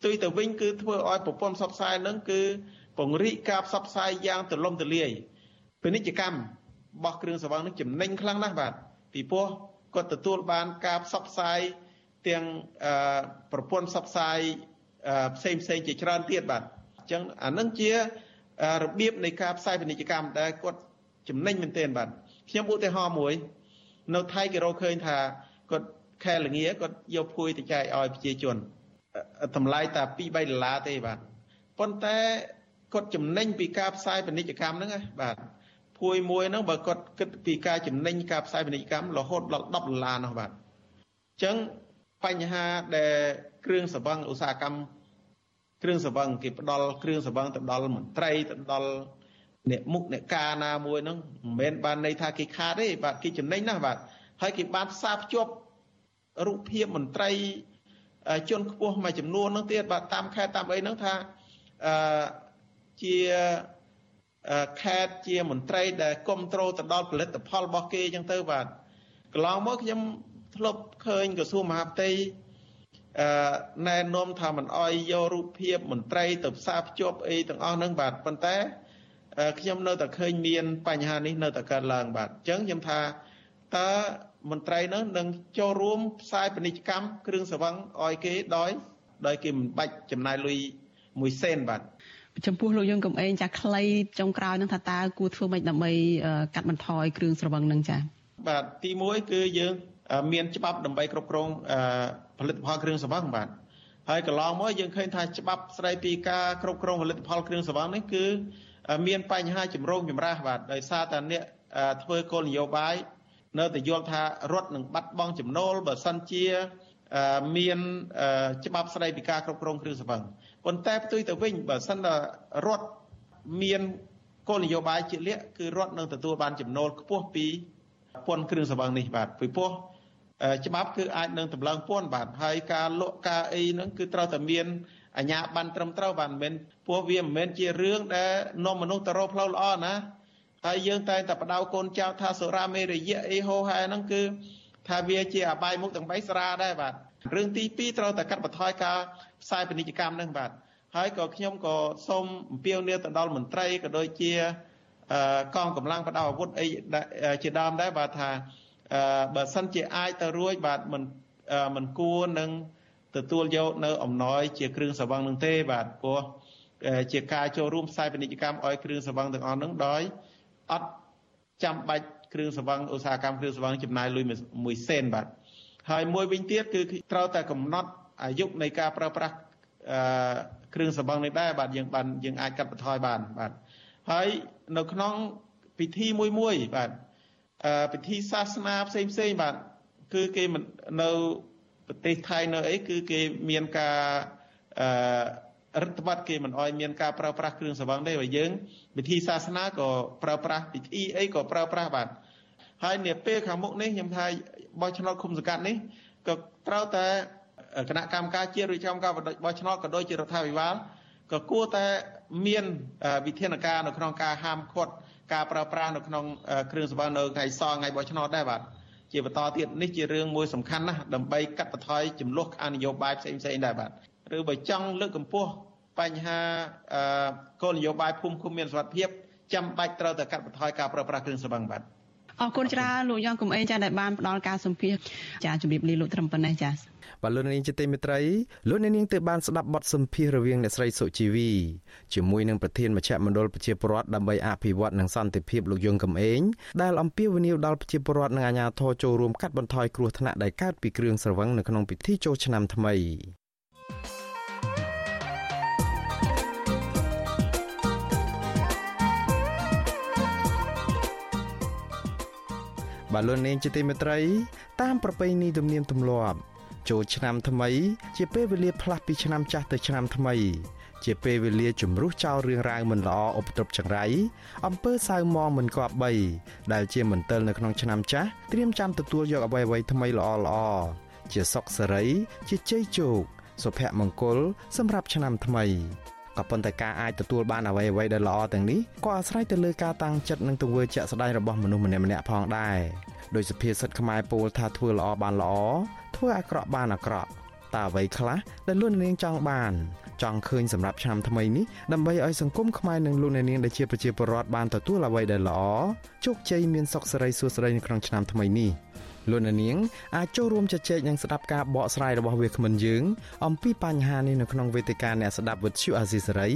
ទុយទៅវិញគឺធ្វើឲ្យប្រព័ន្ធផ្សព្វផ្សាយនឹងគឺពង្រីកការផ្សព្វផ្សាយយ៉ាងទូលំទូលាយពាណិជ្ជកម្មរបស់គ្រឿងសង្វឹងនឹងចំណេញខ្លាំងណាស់បាទពីព្រោះគាត់ទទួលបានការផ្សព្វផ្សាយទាំងប្រព័ន្ធផ្សព្វផ្សាយ ផ្សេងផ្សេងជាច្រើនទៀតបាទអញ្ចឹងអានឹងជារបៀបនៃការផ្សាយពាណិជ្ជកម្មដែលគាត់ចំណេញមែនទែនបាទខ្ញុំឧទាហរណ៍មួយ នៅថៃគេរកឃើញថាគាត់ខែលងាគាត់យកភួយទៅចែកឲ្យប្រជាជនតម្លៃតែ2 3ដុល្លារទេបាទប៉ុន្តែគាត់ចំណេញពីការផ្សាយពាណិជ្ជកម្មហ្នឹងណាបាទភួយមួយហ្នឹងបើគាត់គិតពីការចំណេញការផ្សាយពាណិជ្ជកម្មរហូតដល់10ដុល្លារនោះបាទអញ្ចឹងបញ្ហាដែល គ្រឿងសង្វឹងឧស្សាហកម្មគ្រឿងសង្វឹងគេផ្ដល់គ្រឿងសង្វឹងទៅដល់មន្ត្រីទៅដល់អ្នកមុខអ្នកការណាមួយហ្នឹងមិនមែនបានន័យថាគេខាតទេបាទគេចំណេញណាស់បាទហើយគេបានផ្សារភ្ជាប់រូបភាពមន្ត្រីជនខ្ពស់មួយចំនួនហ្នឹងទៀតបាទតាមខេត្តតាមអីហ្នឹងថាអឺជាខេត្តជាមន្ត្រីដែលគ្រប់គ្រងទៅដល់ផលិតផលរបស់គេអញ្ចឹងទៅបាទកន្លងមកខ្ញុំធ្លាប់ឃើញក្រសួងមហាផ្ទៃ អឺណែនាំថាមិនអោយយករូបភាពមន្ត្រីទៅផ្សារភ្ជាប់អីទាំងអស់ហ្នឹងបាទប៉ុន្តែខ្ញុំនៅតែឃើញមានបញ្ហានេះនៅតែកើតឡើងបាទអញ្ចឹងខ្ញុំថាតើមន្ត្រីនោះនឹងចូលរួមផ្សាយពាណិជ្ជកម្មគ្រឿងសង្វឹងឲ្យគេដោយ ដោយគេមិនបាច់ចំណាយលុយមួយសេនបាទចំពោះលោកយើងកំឯងចាខ្លីចុងក្រោយនឹងថាតើគួរធ្វើម៉េចដើម្បីកាត់បន្ថយគ្រឿងស្រវឹងនឹងចាបាទទី1គឺយើងមានច្បាប់ដើម្បីគ្រប់គ្រង ផលិតផលគ្រឿងស្រវឹងបាទហើយកន្លងមកយើងឃើញថាច្បាប់ស្ដីពីការគ្រប់គ្រងផលិតផលគ្រឿងស្រវឹងនេះគឺមានបញ្ហាចម្រូងចម្រាសបាទដោយសារតែអ្នកធ្វើគោលនយោបាយនៅតែយល់ថារដ្ឋនឹងបាត់បង់ចំណូលបើសិនជាមានច្បាប់ស្ដីពីការគ្រប់គ្រងគ្រឿងស្រវឹងប៉ុន្តែផ្ទុយទៅវិញបើសិនតែរដ្ឋមានគោលនយោបាយជាក់លាក់គឺរដ្ឋនឹងទទួលបានចំណូលខ្ពស់ពីពន្ធគ្រឿងស្រវឹងនេះបាទពីព្រោះ ច្បាប់គឺអាចនឹងតម្លើងពន្ធបាទហើយការលក់ការអីហ្នឹងគឺត្រូវតែមានអាជ្ញាប័ណ្ណត្រឹមត្រូវបាទមិនមែនពោះវាមិនមែនជារឿងដែលនាំមនុស្សទៅរកផ្លូវល្អណាហើយយើងតែងតែបដៅកូនចៅថាសុរាមេរយៈអីហោហែហ្នឹងគឺថាវាជាអបាយមុខទាំង3ស្រាដែរបាទរឿងទី2ត្រូវតែកាត់បន្ថយការផ្សាយពាណិជ្ជកម្មហ្នឹងបាទហើយក៏ខ្ញុំក៏សូមអំពាវនាវទៅដល់មន្ត្រីក៏ដូចជាកងកម្លាំងបដៅអាវុធអីជាដើមដែរបាទថា បើសិនជាអាចទៅរួចបាទមិនមិនគួរនឹងទទួលយកនៅអំណោយជាគ្រឿងសង្វឹងនឹងទេបាទព្រោះជាការចូលរួមផ្សាយពាណិជ្ជកម្មឲ្យគ្រឿងសង្វឹងទាំងអស់នឹងដោយអត់ចាំបាច់គ្រឿងសង្វឹងឧស្សាហកម្មគ្រឿងសង្វឹងចំណាយលុយមួយសេនបាទហើយមួយវិញទៀតគឺត្រូវតែកំណត់អាយុនៃការប្រើប្រាស់គ្រឿងសង្វឹងនេះដែរបាទយើងបានយើងអាចកាត់បន្ថយបានបាទហើយនៅក្នុងពិធីមួយមួយបាទ ពិធីសាសនាផ្សេងផ្សេងបាទគឺគេនៅប្រទេសថៃនៅអីគឺគេមានការអឺរដ្ឋបတ်គេមិនអោយមានការប្រើប្រាស់គ្រឿងសង្វឹងទេបើយើងពិធីសាសនាក៏ប្រើប្រាស់ពិធីអីក៏ប្រើប្រាស់បាទហើយនាពេលខាងមុខនេះខ្ញុំថាបោះឆ្នោតឃុំសង្កាត់នេះក៏ត្រូវតែគណៈកម្មការជាតិឬចំការបោះឆ្នោតក៏ដូចជារដ្ឋាភិបាលក៏គួរតែមានវិធានការនៅក្នុងការហាមឃាត់ ការប្រើប្រាស់នៅក្នុងគ្រឿងសង្វឹងនៅថ្ងៃសថ្ងៃបោះឆ្នោតដែរបាទជាបន្តទៀតនេះជារឿងមួយសំខាន់ណាស់ដើម្បីកាត់បន្ថយចំនួនអនយោបាយផ្សេងផ្សេងដែរបាទឬបើចង់លើកកម្ពស់បញ្ហាគោលនយោបាយភូមិឃុំមានសុវត្ថិភាពចាំបាច់ត្រូវតែកាត់បន្ថយការប្រើប្រាស់គ្រឿងសង្វឹងបាទ អរគុណច្រើនលោកយ៉ងកំឯងចាដែលបានផ្ដល់ការសម្ភាសចាជំរាបលាលោកត្រឹមប៉ុណ្ណេះចាបាទលោកនាងជាទីមេត្រីលោកនាងទើបបានស្ដាប់បទសម្ភាសរវាងអ្នកស្រីសុជីវីជាមួយនឹងប្រធានមជ្ឈមណ្ឌលប្រជាពលរដ្ឋដើម្បីអភិវឌ្ឍនិងសន្តិភាពលោកយងកំឯងដែលអំពាវនាវដល់ប្រជាពលរដ្ឋនិងអាជ្ញាធរចូលរួមកាត់បន្ថយគ្រោះថ្នាក់ដែលកើតពីគ្រឿងស្រវឹងនៅក្នុងពិធីចូលឆ្នាំថ្មី បាទលោកនាងជាទីមេត្រី តាមប្រពៃណីទំនៀមទម្លាប់ចូលឆ្នាំថ្មី ជាពេលវេលាផ្លាស់ពីឆ្នាំចាស់ទៅឆ្នាំថ្មី ជាពេលវេលាជំរុះចោលរឿងរ៉ាវមិនល្អឧបទ្រពចង្រៃអំពើសៅមងមិនគប្បីដែលជាមន្ទិលនៅក្នុងឆ្នាំចាស់ត្រៀមចាំទទួលយកអ្វីៗថ្មីល្អល្អជាសុខសេរី ជាជ័យជោគសុភមង្គល សម្រាប់ឆ្នាំថ្មី ក៏ប៉ុន្តែការអាចទទួលបានអ្វីអ្វីដែលល្អទាំងនេះក៏អាស្រ័យទៅលើការតាំងចិត្តនិងទង្វើជាក់ស្ដែងរបស់មនុស្សម្នាក់ម្នាក់ផងដែរដោយសភាសិទ្ធខ្មែរពោលថាធ្វើល្អបានល្អធ្វើអាក្រក់បានអាក្រក់តើអ្វីខ្លះដែលលោកនាងចង់បាន ចង់ឃើញសម្រាប់ឆ្នាំថ្មីនេះដើម្បីឲ្យសង្គមខ្មែរនិងលោកអ្នកនាងដែលជាប្រជាពលរដ្ឋបានទទួលអ្វីដែលល្អជោគជ័យមានសុខសេរីសួស្តីនៅក្នុងឆ្នាំថ្មីនេះ លោកអ្នកនាងអាចចូលរួមជជែកនិងស្ដាប់ការបកស្រាយរបស់វាគ្មិនយើង អំពីបញ្ហានេះនៅក្នុងវេទិកាអ្នកស្ដាប់វិទ្យុអាស៊ីសេរី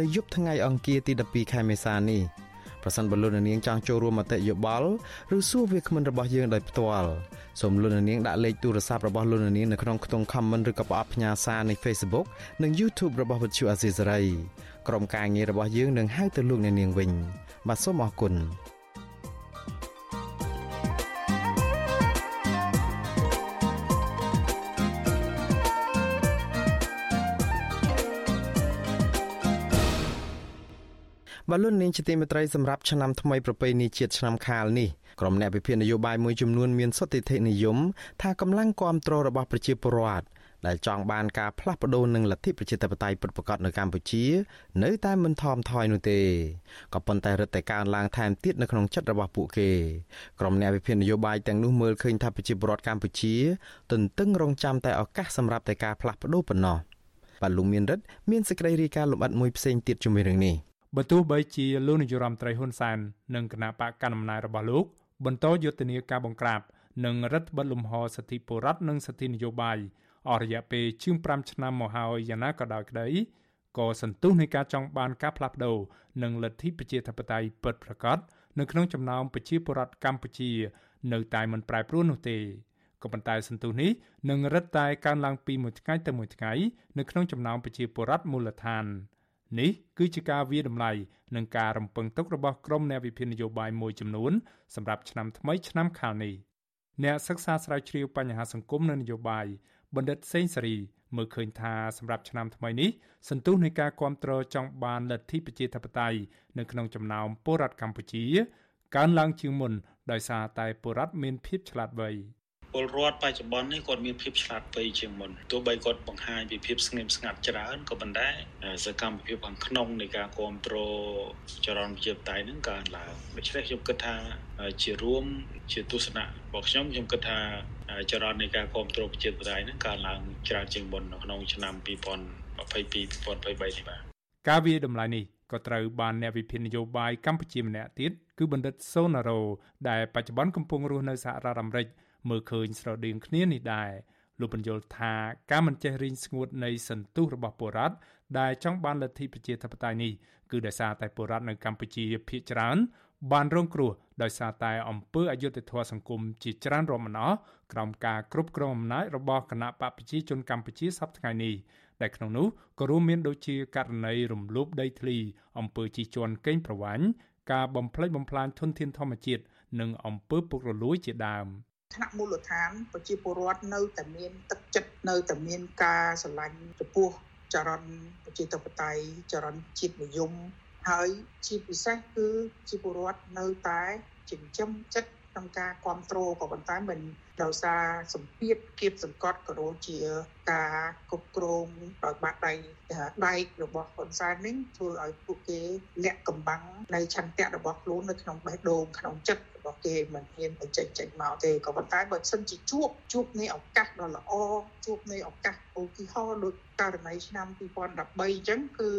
នៅយប់ថ្ងៃអង្គារទី12ខែមេសានេះប្រសិនបើលោកអ្នកនាងចង់ចូលរួមមតិយោបល់ឬសួរវាគ្មិនរបស់យើងដោយផ្ទាល់សូមលោកអ្នកនាងដាក់លេខទូរស័ព្ទរបស់លោកអ្នកនាងនៅក្នុងខ្ទង់ comment ឬក៏ប្រអប់ផ្ញើសារនៃ Facebook និង YouTube របស់វិទ្យុអាស៊ីសេរីក្រុមការងាររបស់យើងនឹងហៅទៅលោកអ្នកនាងវិញបាទសូមអរគុណ បលូននាងជាទីមេត្រីសម្រាប់ឆ្នាំថ្មីប្រពៃណីជាតិឆ្នាំខាលនេះក្រុមអ្នកវិភាគនយោបាយមួយចំនួនមានសុទ្ធិធិនិយមថាកម្លាំងគ្រប់គ្រងរបស់ប្រជាពលរដ្ឋដែលចង់បានការផ្លាស់ប្ដូរនឹងលទ្ធិប្រជាធិបតេយ្យពិតប្រាកដនៅកម្ពុជា នៅតែមិនថមថយនោះទេក៏ប៉ុន្តែរឹតតែកើនឡើងថែមទៀតនៅក្នុងចិត្តរបស់ពួកគេក្រុមអ្នកវិភាគនយោបាយទាំងនោះមើលឃើញថាប្រជាពលរដ្ឋកម្ពុជាទន្ទឹងរង់ចាំតែឱកាសសម្រាប់តែការផ្លាស់ប្ដូរប៉ុណ្ណោះបាទលោកមានរិទ្ធមានសេចក្តីរាយការណ៍លម្អិតមួយផ្សេងទៀតជំវិញរឿងនេះ បើទោះបីជាលោកនាយរដ្ឋមន្ត្រីហ៊ុនសែននិងគណៈបកកណ្ដាលអំណាចរបស់លោកបន្តយុទ្ធនាការបង្ក្រាបនិងរដ្ឋបិទលំហសិទ្ធិពលរដ្ឋនិងសិទ្ធិនយោបាយអស់រយៈពេលជាង5ឆ្នាំមកហើយយ៉ាងណាក៏ដោយក្តីក៏សន្ទុះនៃការចង់បានការផ្លាស់ប្ដូរនិងលទ្ធិប្រជាធិបតេយ្យពិតប្រាកដនៅក្នុងចំណោមប្រជាពលរដ្ឋកម្ពុជា នៅតែមិនប្រែប្រួលនោះទេក៏ប៉ុន្តែសន្ទុះនេះនឹងរឹតតែកើនឡើងពីមួយថ្ងៃទៅមួយថ្ងៃនៅក្នុងចំណោមប្រជាពលរដ្ឋមូលដ្ឋាន នេះគឺជាការវាតម្លៃនឹងការរំពឹងទុករបស់ក្រមអ្នកវិភាគនយោបាយមួយចំនួនសម្រាប់ឆ្នាំថ្មីឆ្នាំខាលនេះអ្នកសិក្សាស្រាវជ្រាវបញ្ហាសង្គមនិងនយោបាយបណ្ឌិតសេងសេរីមើលឃើញថាសម្រាប់ឆ្នាំថ្មីនេះសន្ទុះនៃការគ្រប់គ្រងចង់បានលទ្ធិប្រជាធិបតេយ្យនៅក្នុងចំណោមពលរដ្ឋកម្ពុជាកើនឡើងជាងមុនដោយសារតែពលរដ្ឋមានភាពឆ្លាតវៃ ពលរដ្ឋបច្ចុប្បន្ននេះគាត់មានភាពឆ្លាតវៃជាងមុនទោះបីគាត់បង្ហាញពីភាពស្ងៀមស្ងាត់ច្រើនក៏ប៉ុន្តែសកម្មភាពខាងក្នុងនៃការគ្រប់គ្រងចរន្តប្រជាធិបតេយ្យហ្នឹងកើនឡើងដូច្នេះខ្ញុំគិតថាជារួមជាទស្សនៈរបស់ខ្ញុំខ្ញុំគិតថាចរន្តនៃការគ្រប់គ្រងប្រជាធិបតេយ្យហ្នឹងកើនឡើងច្រើនជាងមុននៅក្នុងឆ្នាំ2022 2023នេះបាទការវាតម្លៃនេះក៏ត្រូវបានអ្នកវិភាគនយោបាយកម្ពុជាម្នាក់ទៀតគឺបណ្ឌិតសូណារ៉ូដែលបច្ចុប្បន្នកំពុងរស់នៅសហរដ្ឋអាមេរិក មើលឃើញស្រដៀងគ្នានេះដែរលោកបញ្យល់ថាការមិនចេះរីងស្ងួតនៃសន្ទុះរបស់ពលរដ្ឋដែលចង់បានលទ្ធិប្រជាធិបតេយ្យនេះគឺដោយសារតែពលរដ្ឋនៅកម្ពុជាភាគច្រើនបានរងគ្រោះដោយសារតែអំពើអយុត្តិធម៌សង្គមជាច្រើនរាប់មិនអស់ក្រោមការគ្រប់គ្រងអំណាចរបស់គណៈបកប្រជាជនកម្ពុជាសប្តាហ៍ថ្ងៃនេះដែលក្នុងនោះក៏រួមមានដូចជាករណីរំលោភដីធ្លីអំពើជិះជាន់កេងប្រវ័ញ្ចការបំផ្លិចបំផ្លាញធនធានធម្មជាតិនិងអំពើពុករលួយជាដើម ថ្នាក់មូលដ្ឋានប្រជាពលរដ្ឋនៅតែមានទឹកចិត្តនៅតែមានការស្រឡាញ់ចំពោះចរន្តប្រជាធិបតេយ្យចរន្តជាតិនិយមហើយជាពិសេសគឺជាពលរដ្ឋនៅតែចិញ្ចឹមចិត្ត ក្នុងការគ្រប់គ្រងក៏ប៉ុន្តែមិនដោយសារសម្ពាធគៀបសង្កត់ក៏ដូចជាការគ្រប់គ្រងដោយបាក់ដៃដែករបស់ហ៊ុនសែននេះធ្វើឲ្យពួកគេលាក់កំបាំងនៃឆន្ទៈរបស់ខ្លួននៅក្នុងបេះដូងក្នុងចិត្តរបស់គេមិនហ៊ានបញ្ចេញចេញមកទេក៏ប៉ុន្តែបើសិនជាជួបជួបនៃឱកាសដ៏ល្អជួបនៃឱកាសឧទាហរណ៍ដូចករណីឆ្នាំ2013អញ្ចឹងគឺ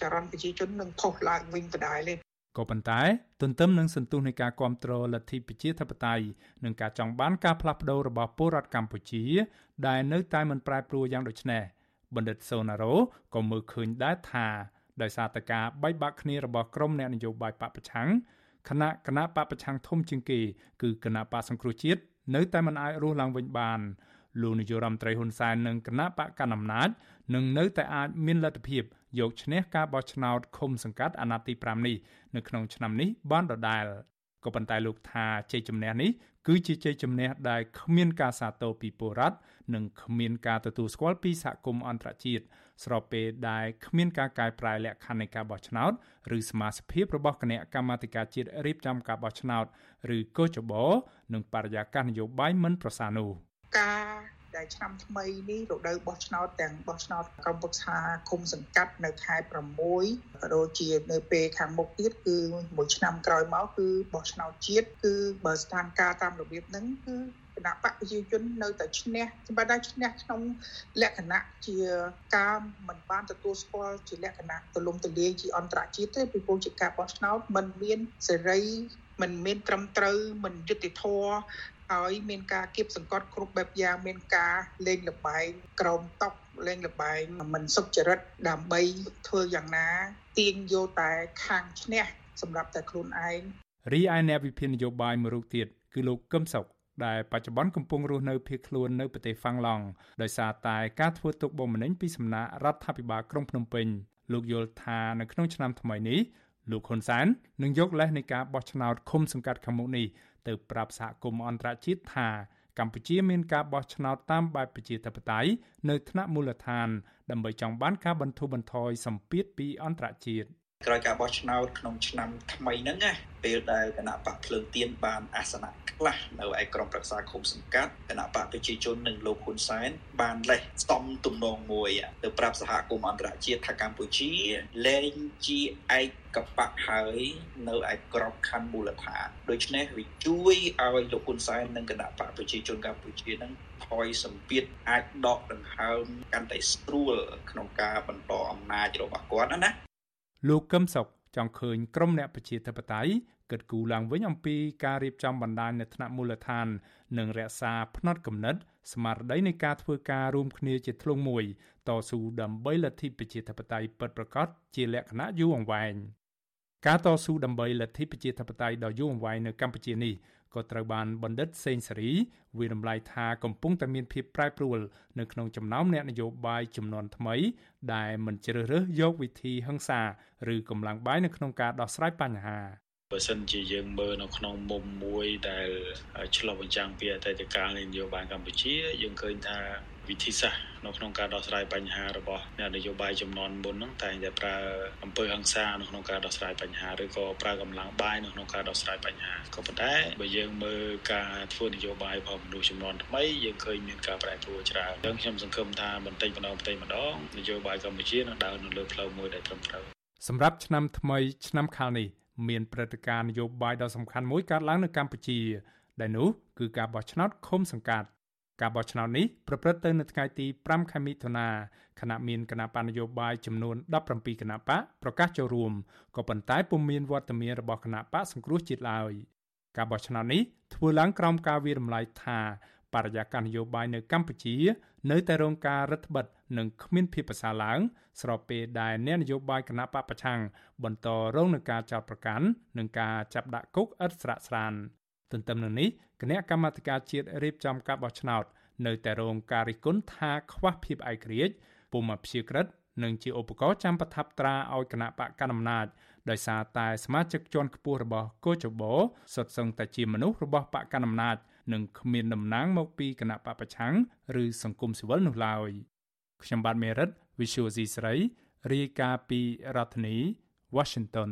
ចរន្តប្រជាជននឹងផុសឡើងវិញដដែលទេ ក៏ប៉ុន្តែទន្ទឹមនឹងសន្ទុះនៃការគ្រប់គ្រងលទ្ធិប្រជាធិបតេយ្យនិងការចង់បានការផ្លាស់ប្តូររបស់ពលរដ្ឋកម្ពុជា ដែលនៅតែមិនប្រែប្រួលយ៉ាងដូចនេះបណ្ឌិតសូណារ៉ូក៏មើលឃើញដែរថាដោយសារតែការបែកបាក់គ្នារបស់ក្រុមអ្នកនយោបាយបពប្រឆាំងគណៈគណៈបពប្រឆាំងធំជាងគេគឺគណៈបកសង្គ្រោះជាតិនៅតែមិនអាចរស់ឡើងវិញបានលោកនាយរដ្ឋមន្ត្រីហ៊ុនសែននិងគណៈបកកណ្ដាលអំណាចនឹងនៅតែអាចមានលទ្ធភាព យកឈ្នះការបោះឆ្នោតឃុំសង្កាត់អាណត្តិទី5នេះនៅក្នុងឆ្នាំនេះបានដដែលក៏ប៉ុន្តែលោកថាជ័យជំនះនេះគឺជាជ័យជំនះដែលគ្មានការសាទរពីពលរដ្ឋនិងគ្មានការទទួលស្គាល់ពីសហគមន៍អន្តរជាតិស្របពេលដែលគ្មានការកែប្រែលក្ខខណ្ឌនៃការបោះឆ្នោតឬសមាជិករបស់គណៈកម្មាធិការជាតិរៀបចំការបោះឆ្នោតឬកោចបោនិងបរិយាកាសនយោបាយមិនប្រសើរនោះការ ដែលឆ្នាំថ្មីនេះរដូវបោះឆ្នោតទាំងបោះឆ្នោតក្រុមប្រឹក្សាគុំសង្កាត់នៅខែ6ក៏ដូចជានៅពេលខាងមុខទៀតគឺមួយឆ្នាំក្រោយមកគឺបោះឆ្នោតជាតិគឺបើស្ថានភាពតាមរបៀបហ្នឹងគឺគណៈបកប្រជាជននៅតែឈ្នះសម្រាប់តែឈ្នះក្នុងលក្ខណៈជាការមិនបានទទួលស្គាល់ជាលក្ខណៈទលំទលាយជាអន្តរជាតិទេពីព្រោះជាការបោះឆ្នោតมันមានសេរីមិនមានត្រឹមត្រូវមិនយុត្តិធម៌ ហើយមានការគៀបសង្កត់គ្រប់បែបយ៉ាងមានការលេងលបែងក្រោមតុកលេងលបែងមិនសុចរិតដើម្បីធ្វើយ៉ាងណាទាញយកតែខាងឈ្នះសម្រាប់តែខ្លួនឯងរីឯអ្នកវិភាគនយោបាយមួយរូបទៀតគឺលោកកឹមសុខដែលបច្ចុប្បន្នកំពុងរស់នៅភៀសខ្លួននៅប្រទេសហ្វាំងឡង់ដោយសារតែការធ្វើទុកបុកម្នេញពីសំណាក់រដ្ឋាភិបាលក្រុងភ្នំពេញលោកយល់ថានៅក្នុងឆ្នាំថ្មីនេះលោកហ៊ុនសែននឹងយកលេសនៃការបោះឆ្នោតឃុំសង្កាត់ខាងមុខនេះ ទៅប្រាប់សហគមន៍អន្តរជាតិថាកម្ពុជាមានការបោះឆ្នោតតាមបែបប្រជាធិបតេយ្យនៅថ្នាក់មូលដ្ឋាន ដើម្បីចង់បានការបន្ធូរបន្ថយសម្ពាធពីអន្តរជាតិ ក្រោយការបោះឆ្នោតក្នុងឆ្នាំថ្មីហ្នឹងណាពេលដែលគណៈបកភ្លើងទៀនបានអាសនៈខ្លះនៅឯក្រមប្រឹក្សាឃុំសង្កាត់គណៈបកប្រជាជននិងលោកហ៊ុនសែនបានលេះសំទំនងមួយទៅប្រាប់សហគមន៍អន្តរជាតិថាកម្ពុជាលែងជាឯកបកហើយនៅឯក្របខ័ណ្ឌមូលដ្ឋានដូច្នេះវាជួយឲ្យលោកហ៊ុនសែននិងគណៈបកប្រជាជនកម្ពុជានឹងថយសម្ពាធអាចដកដង្ហើមកាន់តែស្រួលក្នុងការបន្តអំណាចរបស់គាត់ណា លោកកឹមសុខចង់ឃើញក្រមអ្នកប្រជាធិបតេយ្យគិតគូរឡើងវិញអំពីការរៀបចំបណ្ដាញនៅថ្នាក់មូលដ្ឋាន និងរក្សាផ្នត់គំនិត ស្មារតីនៃការធ្វើការរួមគ្នាជាធ្លុងមួយតស៊ូដើម្បីលទ្ធិប្រជាធិបតេយ្យពិតប្រាកដជាលក្ខណៈយូរអង្វែងការតស៊ូដើម្បីលទ្ធិប្រជាធិបតេយ្យដ៏យូរអង្វែងនៅកម្ពុជានេះ ក៏ត្រូវបានបណ្ឌិតសេងសេរីវិរំលាយថាកំពុងតែមានភាពប្រែប្រួលនៅក្នុងចំណោមអ្នកនយោបាយចំនួនថ្មី ដែលមិនជ្រើសរើសយកវិធីហិង្សាឬកម្លាំងបាយនៅក្នុងការដោះស្រាយបញ្ហាបើសិនជាយើងមើលនៅក្នុងមុំមួយដែលឆ្លុះបញ្ចាំងពីអតីតកាលនៃនយោបាយកម្ពុជា យើងឃើញថា វិធីសាស្ត្រនៅក្នុងការដោះស្រាយបញ្ហារបស់អ្នកនយោបាយចំនួនមុនហ្នឹងតែងតែប្រើអំពើហិង្សានៅក្នុងការដោះស្រាយបញ្ហាឬក៏ប្រើកម្លាំងបាយនៅក្នុងការដោះស្រាយបញ្ហាក៏ប៉ុន្តែបើយើងមើលការធ្វើនយោបាយរបស់មនុស្សចំនួនថ្មីយើងឃើញមានការប្រែប្រួលច្រើនអញ្ចឹងខ្ញុំសង្ឃឹមថាបន្តិចម្ដងបន្តិចម្ដងនយោបាយកម្ពុជានឹងដើរនៅលើផ្លូវមួយដែលត្រឹមត្រូវសម្រាប់ឆ្នាំថ្មីឆ្នាំខាលនេះមានព្រឹត្តិការណ៍នយោបាយដ៏សំខាន់មួយកើតឡើងនៅកម្ពុជាដែលនោះគឺការបោះឆ្នោតឃុំសង្កាត់ ការបោះឆ្នោតនេះប្រព្រឹត្តទៅនៅថ្ងៃទី5ខែមិថុនាខណៈមានគណៈបណ្ឌនយោបាយចំនួន17គណៈបកប្រកាសចូលរួមក៏ប៉ុន្តែពុំមានវត្តមានរបស់គណៈបកសង្គ្រោះជាតិឡើយការបោះឆ្នោតនេះធ្វើឡើងក្រោមការវារំលាយថាបរិយាកាសនយោបាយនៅកម្ពុជា នៅតែរងការរឹតបន្តឹងនិងគ្មានភាពប្រសើរឡើង ស្របពេលដែលអ្នកនយោបាយគណៈបកប្រឆាំងបន្តរងនឹងការចោទប្រកាន់និងការចាប់ដាក់គុកឥតស្រាកស្រាន ទន្ទឹមនឹងនេះគណៈកម្មាធិការជាតិរៀបចំការបោះឆ្នោត នៅតែរងការរិះគន់ថាខ្វះភាពឯករាជ្យពុំអព្យាក្រឹតនិងជាឧបករណ៍ចាំប្រថាប់ត្រាឲ្យគណៈបកកណ្ដាលអំណាចដោយសារតែសមាជិកជាន់ខ្ពស់របស់កោចបោសុទ្ធសឹងតែជាមនុស្សរបស់បកកណ្ដាលអំណាចនិងគ្មានតំណាងមកពីគណៈបកប្រឆាំងឬសង្គមស៊ីវិលនោះឡើយខ្ញុំបាទមេរិត Visual C ស្រីរាយការណ៍ពីរដ្ឋធានី Washington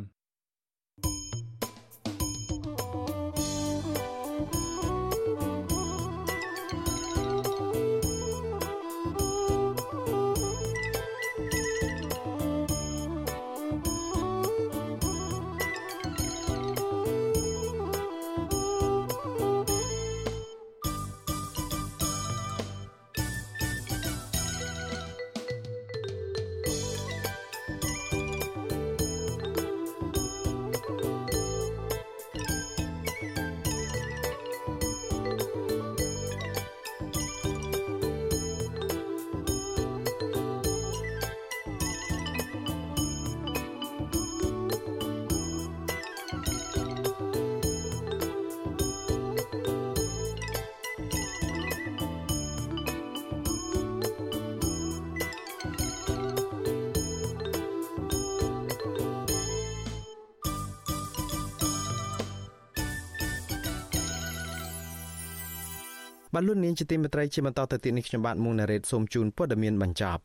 បាទលោកនាងជាទីមេត្រីជាបន្តទៅទៀតនេះខ្ញុំបាទមុងណារ៉េតសូមជូនព័ត៌មានបញ្ចប់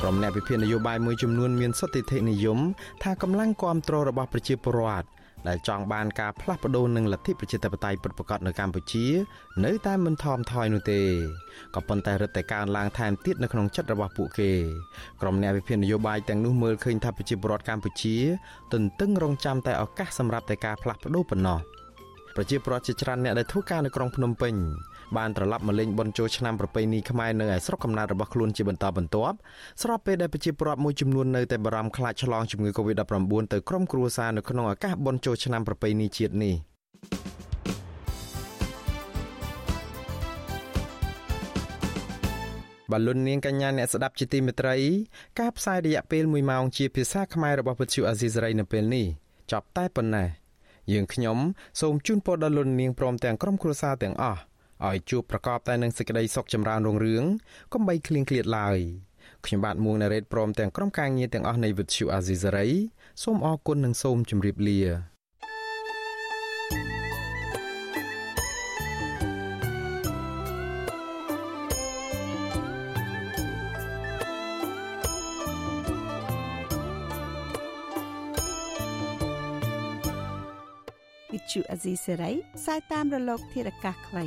ក្រុមអ្នកវិភាគនយោបាយមួយចំនួនមានសតិធិនិយមថាកម្លាំងគ្រប់គ្រងរបស់ប្រជាពលរដ្ឋ ដែលចង់បានការផ្លាស់ប្ដូរនឹងលទ្ធិប្រជាធិបតេយ្យពិតប្រាកដនៅកម្ពុជា នៅតែមិនថមថយនោះទេក៏ប៉ុន្តែរឹតតែកើនឡើងថែមទៀតនៅក្នុងចិត្តរបស់ពួកគេក្រុមអ្នកវិភាគនយោបាយទាំងនោះមើលឃើញថាប្រជាពលរដ្ឋកម្ពុជាទន្ទឹងរង់ចាំតែឱកាសសម្រាប់តែការផ្លាស់ប្ដូរប៉ុណ្ណោះប្រជាពលរដ្ឋជាច្រើនអ្នកដែលធ្វើការនៅក្រុងភ្នំពេញ បានត្រឡប់មកលេងបុណ្យចូលឆ្នាំប្រពៃណីខ្មែរនៅឯស្រុកកំណើតរបស់ខ្លួនជាបន្តបន្ទាប់ស្របពេលដែលប្រជាពលរដ្ឋមួយចំនួននៅតែបារម្ភខ្លាចឆ្លងជំងឺ Covid-19 ទៅក្រុមគ្រួសារនៅក្នុងឱកាសបុណ្យចូលឆ្នាំប្រពៃណីជាតិនេះបលុននាងកញ្ញាអ្នកស្ដាប់ជាទីមេត្រីការផ្សាយរយៈពេល1ម៉ោងជាភាសាខ្មែររបស់វិទ្យុអាស៊ីសេរីនៅពេលនេះចប់តែប៉ុណ្ណេះយើងខ្ញុំសូមជូនពរដល់លោកនាងព្រមទាំងក្រុមគ្រួសារទាំងអស់ ឲ្យជួបប្រកបតែនឹងសេចក្តីសុខចម្រើនរុងរឿងកុំបីឃ្លៀងឃ្លាតឡើយខ្ញុំបាទមួងណារ៉េតព្រមទាំងក្រុមការងារទាំងអស់នៃវិទ្យុអាស៊ីសេរីសូមអរគុណនិងសូមជម្រាបលាវិទ្យុអាស៊ីសេរីផ្សាយតាមរលកធារកាសខ្លី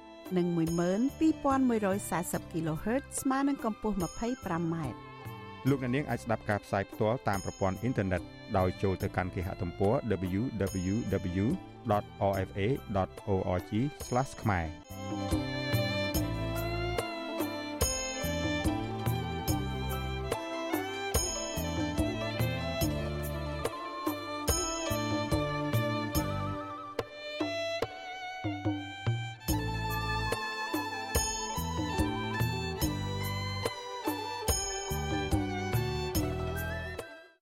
និង12140 kHz ស្មើនឹងកម្ពស់ 25m លោកអ្នកនាងអាចស្ដាប់ការផ្សាយផ្ទាល់តាមប្រព័ន្ធអ៊ីនធឺណិតដោយចូលទៅកាន់គេហទំព័រ www.rfa.org/ ខ្មែរ